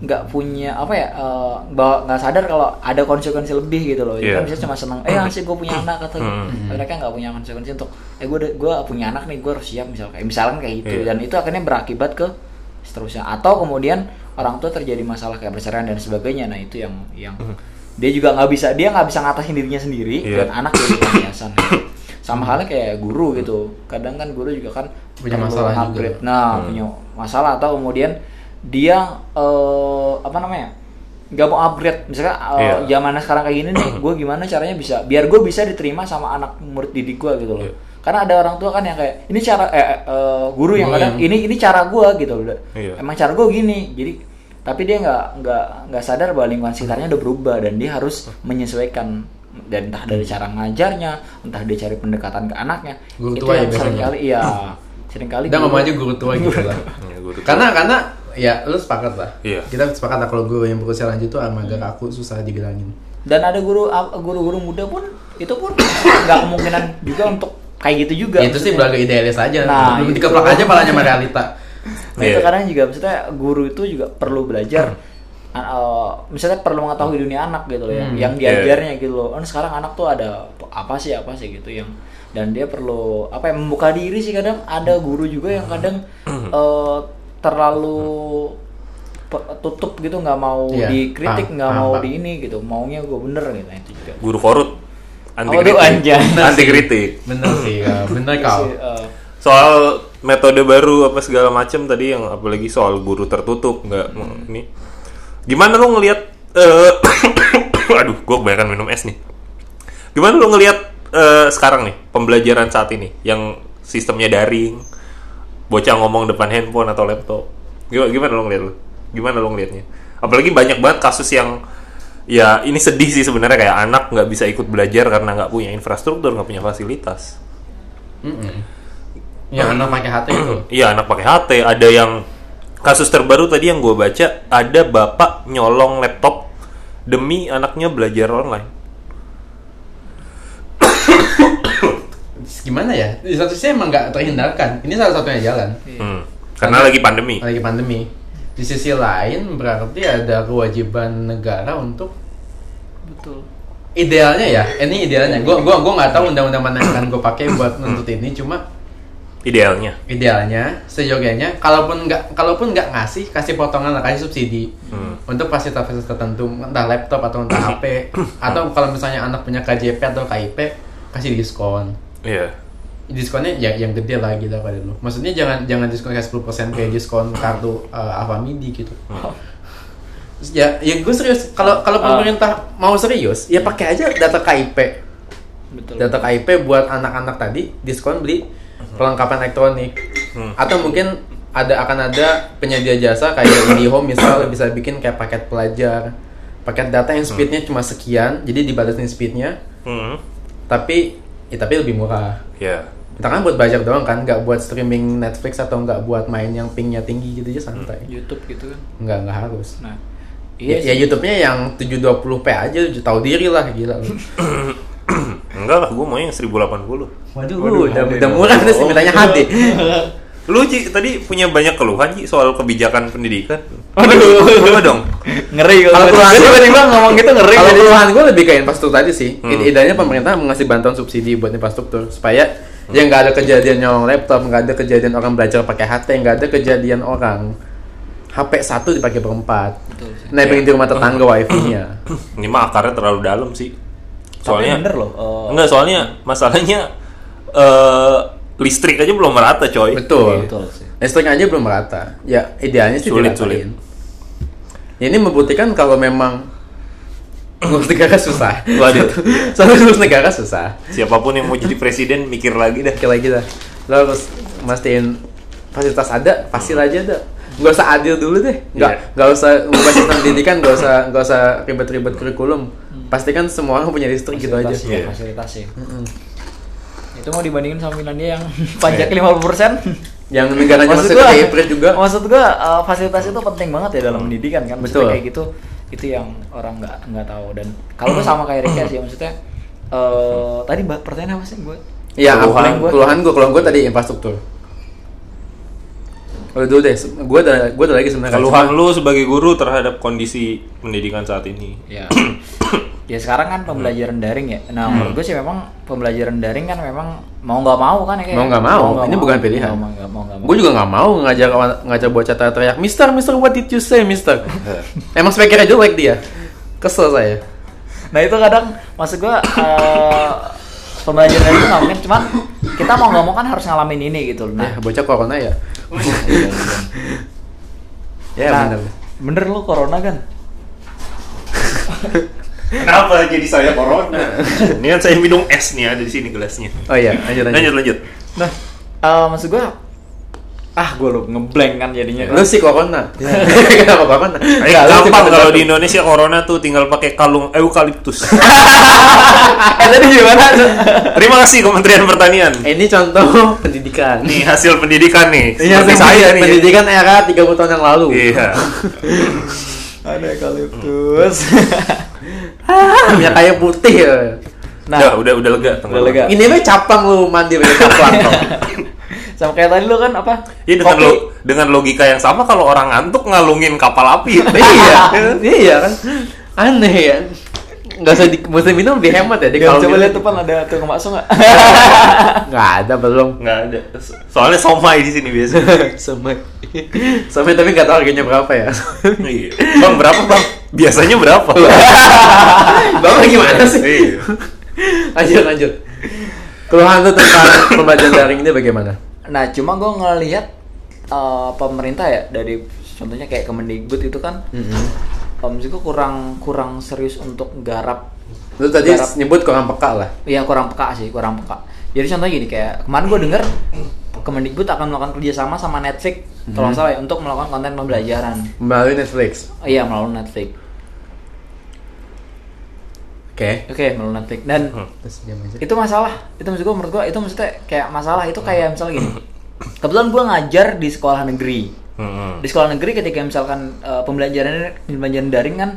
nggak punya apa ya eh, bahwa nggak sadar kalau ada konsekuensi lebih gitu loh. Jadi kan bisa cuma seneng eh sih gue punya anak atau Hmm. mereka nggak punya konsekuensi untuk eh gue gue punya anak nih gue harus siap misalnya kayak misalkan kayak gitu Iya. dan itu akhirnya berakibat ke seterusnya atau kemudian orang tua terjadi masalah kayak perceraian dan sebagainya nah itu yang yang dia juga nggak bisa dia nggak bisa ngatasin dirinya sendiri Hmm. Iya. dan anak jadi pelampiasan sama halnya kayak guru gitu kadang kan guru juga kan Punya masalah juga. upgrade. nah Hmm. punya masalah atau kemudian dia eh, apa namanya nggak mau upgrade misalnya eh, Iya. zaman sekarang kayak gini nih gue gimana caranya bisa biar gue bisa diterima sama anak murid didik gue gitu loh Iya. karena ada orang tua kan yang kayak ini cara eh, eh, guru yang kadang yang- ini ini cara gue gitu loh Iya. emang cara gue gini jadi tapi dia nggak nggak nggak sadar bahwa lingkungan sekitarnya udah berubah dan dia harus menyesuaikan dan entah dari cara ngajarnya entah dia cari pendekatan ke anaknya Guru itu tua ya yang biasanya. sering kali iya sering kali Udah guru- ngomong aja guru tua gitu lah. Ya, guru tua. Karena karena ya lu sepakat lah. Iya. Kita sepakat lah kalau guru yang berusia lanjut tuh agak kaku susah dibilangin. dan ada guru guru-guru muda pun itu pun nggak kemungkinan juga untuk kayak gitu juga Ya, itu sih belaga idealis aja. Nah, Belum itu. dikeplak aja palanya sama realita. Nah itu Iya. kadang juga maksudnya guru itu juga perlu belajar uh, misalnya perlu mengetahui dunia anak gitu loh yang, Hmm, yang iya. diajarnya gitu loh. Kan sekarang anak tuh ada apa sih apa sih gitu yang dan dia perlu apa ya membuka diri sih kadang. Ada guru juga yang kadang uh, terlalu tutup gitu nggak mau Iya, dikritik nggak mau paham. di ini gitu. Maunya gue bener gitu itu juga. Guru korut. Anti Oh, aduh, anjay. kritik anti kritik Bener sih, ya. bener kau. Sih, uh, soal metode baru apa segala macam tadi yang apalagi soal guru tertutup nggak mau ini gimana lo ngelihat eh aduh gue kebanyakan minum es nih. Gimana lo ngelihat eh, sekarang nih pembelajaran saat ini? Yang sistemnya daring bocah ngomong depan handphone atau laptop. Gimana, gimana lo ngeliat lo gimana lo ngelihatnya? Apalagi banyak banget kasus yang ya ini sedih sih sebenarnya. Kayak anak nggak bisa ikut belajar karena nggak punya infrastruktur nggak punya fasilitas. Mm-mm. Yang anak pakai hati itu. Iya anak pakai HT. Ada yang kasus terbaru tadi yang gue baca ada bapak nyolong laptop demi anaknya belajar online. Gimana ya? Di satu sisi emang nggak terhindarkan. Ini salah satunya jalan. Hmm. Karena lagi pandemi. Lagi pandemi. Di sisi lain berarti ada kewajiban negara untuk betul idealnya ya. Ini idealnya. Gua gua gua nggak tahu undang-undang mana yang akan gue pakai buat nuntut ini. Cuma Idealnya. idealnya seyogianya kalaupun nggak kalaupun nggak ngasih kasih potongan lah kasih subsidi Hmm. untuk fasilitas-fasilitas tertentu entah laptop atau entah HP atau kalau misalnya anak punya KJP atau KIP kasih diskon Iya. diskonnya ya yang gede lah gitu pada dulu maksudnya jangan jangan diskon kayak 10% kayak diskon kartu uh, Avamidi gitu Terus ya ya gue serius kalau kalau Ah. pemerintah mau serius ya pakai aja data KIP betul data KIP buat anak-anak tadi diskon beli perlengkapan elektronik Hmm. Atau mungkin ada akan ada penyedia jasa kayak IndiHome misal bisa bikin kayak paket pelajar, paket data yang speednya cuma sekian, jadi dibatasin speednya, Hmm. tapi ya, tapi lebih murah. Ya. Kita kan buat belajar doang kan, nggak buat streaming Netflix atau nggak buat main yang pingnya tinggi gitu aja santai. YouTube gitu kan. Nggak nggak harus. Nah, Ya, iya ya sih. YouTube-nya yang 720p aja, tahu diri lah gila. Enggak lah, gue mau yang 1080. Waduh, udah, udah murah nih sih mintanya hati. Lu Ji, tadi punya banyak keluhan Ji soal kebijakan pendidikan. Aduh. Coba dong. ngeri Kalau kalau keluhan- tiba-tiba ngomong gitu ngeri Kalau keluhan gue lebih ke infrastruktur tadi sih. Hmm. Ide- Idenya pemerintah mengasih bantuan subsidi buat infrastruktur supaya ya nggak ada kejadian nyolong laptop, nggak ada kejadian orang belajar pakai HT, nggak ada kejadian orang HP satu dipakai berempat. Sih. Nebeng di rumah tetangga wifi-nya. Ini mah akarnya terlalu dalam sih. Soalnya bener loh. eh, Enggak, soalnya masalahnya eh listrik aja belum merata, coy. Betul. Betul sih. Listrik aja belum merata. Ya idealnya sih Sulit. Ya, ini membuktikan kalau memang ngurus negara susah. Waduh. Soalnya ngurus negara susah. Siapa pun yang mau jadi presiden mikir lagi dah. Oke lagi dah. Lo harus mastiin fasilitas ada, pasti aja ada. Gak usah adil dulu deh. Gak, Iya. gak usah ngubah sistem pendidikan, gak usah, gak usah ribet-ribet kurikulum. Pastikan semua orang punya listrik gitu aja. Fasilitas ya, Iya. fasilitas ya. Itu mau dibandingin sama Finlandia yang pajak 50%. Yang negaranya maksud masih gua, kayak hybrid juga. maksud gua uh, fasilitas itu penting banget ya dalam pendidikan kan. Maksudnya Betul. kayak gitu itu yang orang nggak nggak tahu dan kalau gua sama kayak Rika sih maksudnya eh tadi mbak pertanyaan apa sih gue? Ya, Keluhan keluhan gua. keluhan gue, keluhan gue tadi infrastruktur. Kalau dulu deh, gue ada, gue ada lagi sebenarnya. Keluhan Cuma- lu sebagai guru terhadap kondisi pendidikan saat ini. Ya. ya sekarang kan pembelajaran daring ya. Nah menurut gue sih memang pembelajaran daring kan memang mau nggak mau kan ya kayak Mau nggak mau, nggak ini bukan pilihan. Mau nggak mau nggak mau. Gue juga nggak mau ngajar ngajar bocah teriak, Mister, Mister, what did you say, Mister? Emang speakernya jelek dia. Kesel saya. Nah itu kadang maksud gua eh, pembelajaran daring itu nggak mungkin cuman kita mau nggak mau kan harus ngalamin ini gitu. Nah, Nah, bocah corona ya. Ya nah, benar. bener lu corona kan? Kenapa jadi saya corona? Ini kan saya minum es nih ada di sini gelasnya. Oh iya, lanjut lanjut. Lanjut lanjut. Nah eh, maksud gua ah gue lu ngeblank kan jadinya. Lu sih corona. Kenapa corona? Eh, gampang kalau di Indonesia corona tuh tinggal pakai kalung eukaliptus. eh tadi gimana? Terima kasih Kementerian Pertanian. Ini contoh pendidikan. Nih hasil pendidikan nih. Ini hasil saya nih. pendidikan era 30 tahun yang lalu. Iya. Ada eukaliptus. Minyak kayu putih ya. Nah, udah udah lega. Udah lega. Ini mah capang lu mandi pakai capang. Sama kayak tadi lu kan apa? Iya dengan Kopi. lo, dengan logika yang sama kalau orang ngantuk ngalungin kapal api. iya, iya kan. Aneh ya. Nggak usah di, mesti minum lebih hemat ya. Di Dia kalau coba lihat depan ada tukang bakso nggak? Nggak ada belum. Nggak ada. Soalnya somai di sini biasa. Sampai sampai tapi nggak tahu harganya berapa ya. Iya. Bang berapa bang? Biasanya berapa? Bapak gimana sih? Iya. Lanjut lanjut. Keluhan tuh tentang pembelajaran daring ini bagaimana? Nah, cuma gue ngelihat eh, pemerintah ya dari contohnya kayak Kemendikbud itu kan, om juga kurang kurang serius untuk garap. Lu tadi Garap. nyebut kurang peka lah. Iya kurang peka sih, kurang peka. Jadi contohnya gini kayak kemarin gue denger Kemendikbud akan melakukan kerjasama sama Netflix kalau salah ya, untuk melakukan konten pembelajaran. Melalui Netflix. Iya melalui Netflix. Oke. Oke melalui Netflix dan aja. itu masalah itu maksud gue menurut gue itu maksudnya kayak masalah itu kayak misalnya gini kebetulan gue ngajar di sekolah negeri Hmm. di sekolah negeri ketika misalkan uh, pembelajaran pembelajaran daring kan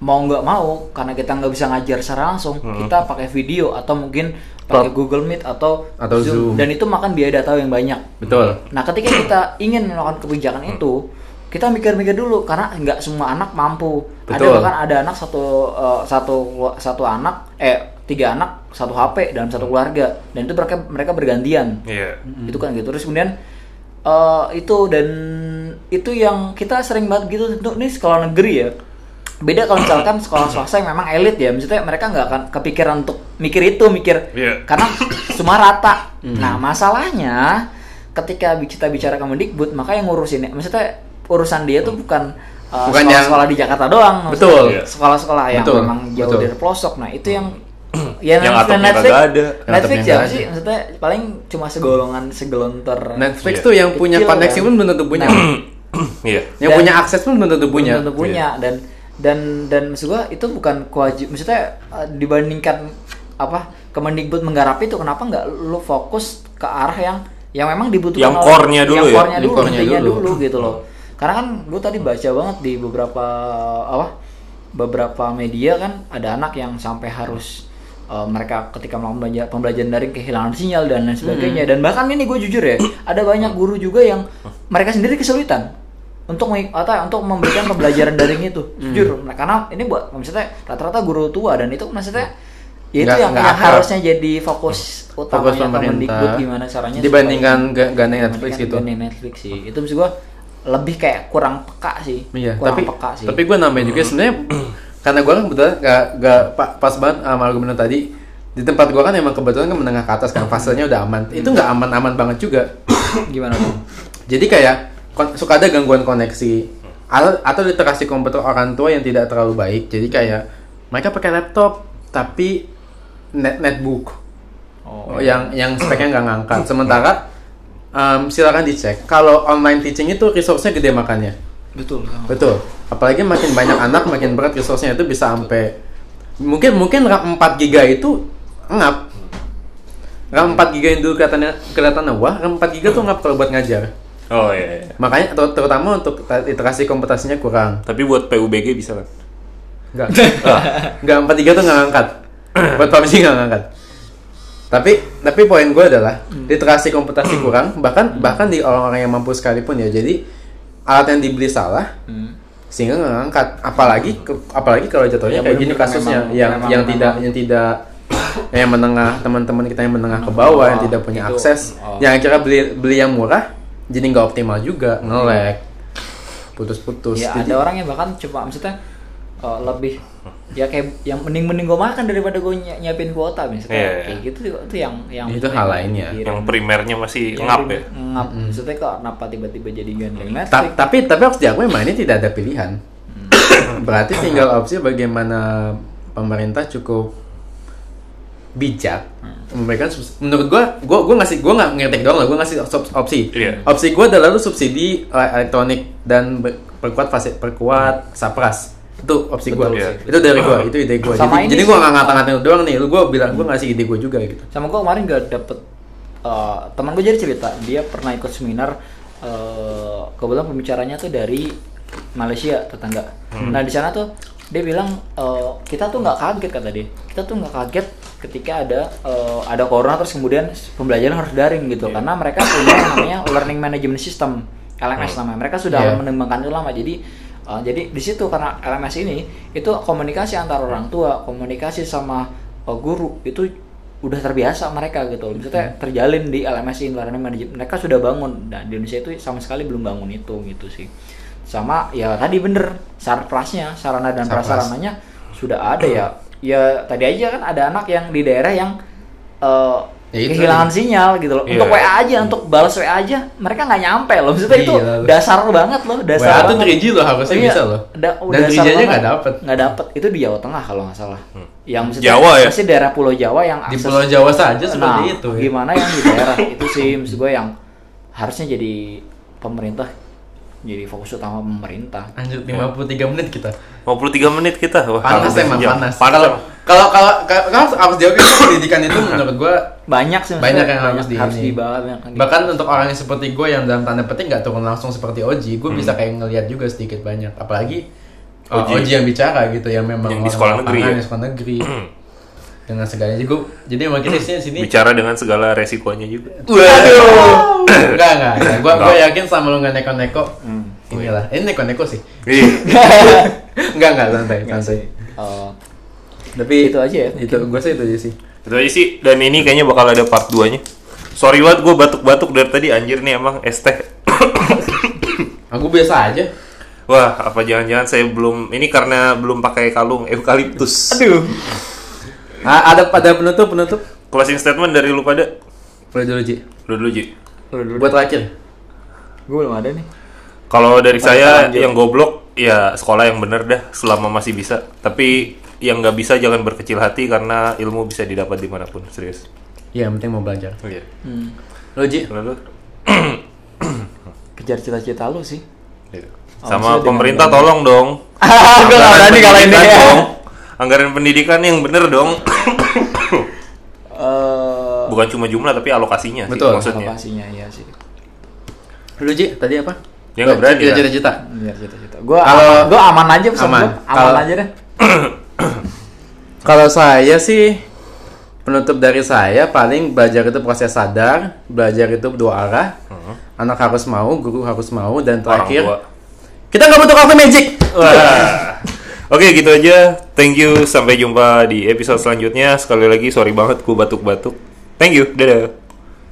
mau nggak mau karena kita nggak bisa ngajar secara langsung kita pakai video atau mungkin pakai Google Meet atau, Atau Zoom. dan itu makan biaya data yang banyak Betul. nah ketika kita ingin melakukan kebijakan itu kita mikir-mikir dulu karena nggak semua anak mampu. Ada Betul. bahkan ada anak satu uh, satu satu anak eh tiga anak satu HP dalam satu keluarga. Dan itu mereka mereka bergantian. Iya. itu kan gitu. Terus kemudian eh, itu dan itu yang kita sering banget gitu untuk nih sekolah negeri ya. Beda kalau misalkan sekolah swasta yang memang elit ya. Maksudnya mereka nggak akan kepikiran untuk mikir itu mikir Iya. karena semua rata. Nah masalahnya ketika kita bicara Kemendikbud maka yang ngurusin maksudnya urusan dia tuh bukan uh, Bukan sekolah, yang- sekolah di Jakarta doang Betul. Iya. sekolah-sekolah yang Betul. memang jauh Betul. dari pelosok nah itu yang ya Yang Netflix, atapnya Netflix, ada. Netflix ya sih maksudnya paling cuma segolongan segelonter Netflix Iya. tuh yang punya koneksi kan? pun belum tentu punya. Iya. yang Dan- punya akses pun belum tentu punya. belum tentu punya dan dan dan maksud gua itu bukan kewajib maksudnya eh, dibandingkan apa Kemendikbud menggarap itu kenapa nggak lu fokus ke arah yang yang memang dibutuhkan Yang core-nya dulu yang ya? core-nya Yang dulu, core-nya intinya dulu. dulu gitu loh karena kan lu tadi baca banget di beberapa apa beberapa media kan ada anak yang sampai harus eh, mereka ketika melakukan pembelajaran, pembelajaran daring kehilangan sinyal dan lain sebagainya. Dan bahkan ini gue jujur ya ada banyak guru juga yang mereka sendiri kesulitan untuk atau untuk memberikan pembelajaran daring itu. Jujur karena ini buat maksudnya rata-rata guru tua dan itu maksudnya ya itu yang, yang harusnya jadi fokus Fokus utamanya pemerintah. Gimana caranya Dibandingkan supaya- ga- gandeng Netflix gitu. Netflix sih. Itu maksud gua lebih kayak kurang peka sih. Iya, kurang tapi peka sih. tapi gue nambahin juga sebenarnya karena gue kan kebetulan gak, gak pa- pas banget sama argumen tadi. Di tempat gue kan emang kebetulan kan menengah ke atas kan fasenya udah aman. Itu nggak aman-aman banget juga. Gimana tuh? Jadi kayak kon- suka ada gangguan koneksi atau, atau literasi komputer orang tua yang tidak terlalu baik. Jadi kayak mereka pakai laptop tapi net netbook. Oh, yang yang speknya nggak ngangkat. Sementara em, silakan dicek kalau online teaching itu resource-nya gede makannya betul Betul. Apalagi makin banyak anak, makin berat resource-nya itu bisa sampai mungkin mungkin RAM 4 GB itu ngap. RAM 4 GB yang dulu kelihatannya kelihatannya wah, RAM 4 GB tuh ngap kalau buat ngajar. Oh iya, iya. Makanya ter- terutama untuk literasi komputasinya kurang. Tapi buat PUBG bisa kan? Enggak. Enggak 4 GB tuh nggak ngangkat. Buat PUBG nggak ngangkat. Tapi tapi poin gue adalah literasi komputasi kurang bahkan bahkan di orang-orang yang mampu sekalipun ya. Jadi alat yang dibeli salah Hmm. sehingga ngangkat apalagi ke- apalagi kalau jatuhnya Ya, kayak gini bener-bener kasusnya memang- yang memang- yang memang. tidak yang tidak yang menengah teman-teman kita yang menengah ke bawah yang Oh, tidak punya itu, akses oh. yang akhirnya beli beli yang murah jadi nggak optimal juga ngelek putus-putus ya Jadi- ada orang yang bahkan cuma maksudnya eh, lebih ya kayak yang mending mending gue makan daripada gue nyiapin kuota misalnya iya. kayak gitu itu yang yang Itu hal lainnya. Yang primernya masih Yang ngap ya. ngap maksudnya kok kenapa tiba-tiba jadi gandeng Ta- Netflix tapi tapi harus diakui memang ini tidak ada pilihan Hmm. berarti tinggal opsi bagaimana pemerintah cukup bijak Hmm. memberikan menurut gua gua gua ngasih gua nggak ngetek doang lah gua ngasih op- opsi Iya. opsi gua adalah lu subsidi ele- elektronik dan perkuat perkuat sapras itu opsi gua. Betul sih. itu dari gua itu ide gua. Sama jadi, jadi gua sih. nggak ngata-ngatain doang nih. Lu gua bilang gua ngasih ide gua juga gitu. Sama gue kemarin gak dapet eh, teman gue jadi cerita. Dia pernah ikut seminar eh, kebetulan pembicaranya tuh dari Malaysia tetangga. Nah di sana tuh dia bilang eh, kita tuh nggak kaget kata dia. Kita tuh nggak kaget ketika ada eh, ada corona terus kemudian pembelajaran harus daring gitu. Karena mereka punya namanya learning management system LMS namanya. Mereka sudah Iya. mengembangkan itu lama. Jadi uh, jadi di situ karena LMS ini itu komunikasi antara orang tua komunikasi sama uh, guru itu udah terbiasa mereka gitu. Maksudnya terjalin di LMS ini management mereka sudah bangun. Dan di Indonesia itu sama sekali belum bangun itu gitu sih. Sama ya tadi bener sarprasnya sarana dan Sarpras. prasarananya sudah ada ya. Ya tadi aja kan ada anak yang di daerah yang uh, Ya itu kehilangan tadi. sinyal gitu loh Iya. untuk WA aja untuk balas WA aja mereka nggak nyampe loh maksudnya itu Gila lu. dasar banget loh dasar WA tuh banget. 3G loh, harusnya Iya, bisa loh. da- Dan dasar 3G-nya banget. nggak dapet. nggak dapet itu di Jawa Tengah kalau nggak salah yang maksudnya Jawa ya? pasti daerah Pulau Jawa yang di akses- Pulau Jawa saja seperti nah, itu ya. gimana yang di daerah itu sih maksud gue yang harusnya jadi pemerintah jadi fokus utama pemerintah Anjir 53 menit kita 53 menit kita. Wah, panas emang sejam. panas. Panas. Kalau kalau kalau kalau kalau harus jawab itu pendidikan itu menurut gua banyak sih Banyak yang harus di harus bahkan untuk orang yang seperti gue yang dalam tanda petik nggak turun langsung seperti Oji, gue Hmm. bisa kayak ngelihat juga sedikit banyak. Apalagi Oji. Oji. yang bicara gitu yang memang Yang di orang sekolah negeri ya? di sekolah negeri dengan segalanya juga. Jadi emang kita sini sini. Bicara dengan segala resikonya juga. Waduh. enggak enggak. gua Enggak. yakin sama lu nggak neko-neko. Hmm. Inilah. Ini neko-neko sih. Ih, enggak enggak santai santai. Oh, Tapi Itu aja ya, Itu gue sih itu aja sih. itu aja sih. Dan ini kayaknya bakal ada part 2-nya. Sorry banget gue batuk-batuk dari tadi anjir nih emang es teh. Aku biasa aja. Wah, apa jangan-jangan saya belum ini karena belum pakai kalung eukaliptus. aduh Ah, ada pada penutup penutup. Closing statement dari lu pada. Boleh dulu Ji. Lu dulu Ji. Buat terakhir. gue belum ada nih Kalau dari Pada saya lanjut. yang goblok ya sekolah yang bener dah selama masih bisa. Tapi yang nggak bisa jangan berkecil hati karena ilmu bisa didapat di mana pun serius. Iya, yang penting mau belajar. Iya. Lo Ji? Lalu Kejar cita-cita lu sih. Iya. Oh, Sama pemerintah tolong dong. gue gak berani kalau ini pendidikan ya. dong. Anggaran pendidikan yang bener dong. Eh, Bukan cuma jumlah tapi alokasinya sih Betul, maksudnya. alokasinya iya sih. Lo Ji, tadi apa? Ya nggak berani lah. Cita-cita. Iya cita-cita. Gue Kalau- aman, gue aman aja pesan Aman. gua. Aman Kalau- aja deh. Kalau saya sih penutup dari saya paling belajar itu proses sadar, belajar itu dua arah. Anak harus mau, guru harus mau, dan terakhir kita nggak butuh coffee magic. Wah. Oke gitu aja. Thank you. Sampai jumpa di episode selanjutnya. Sekali lagi sorry banget gue batuk-batuk. Thank you. Dadah.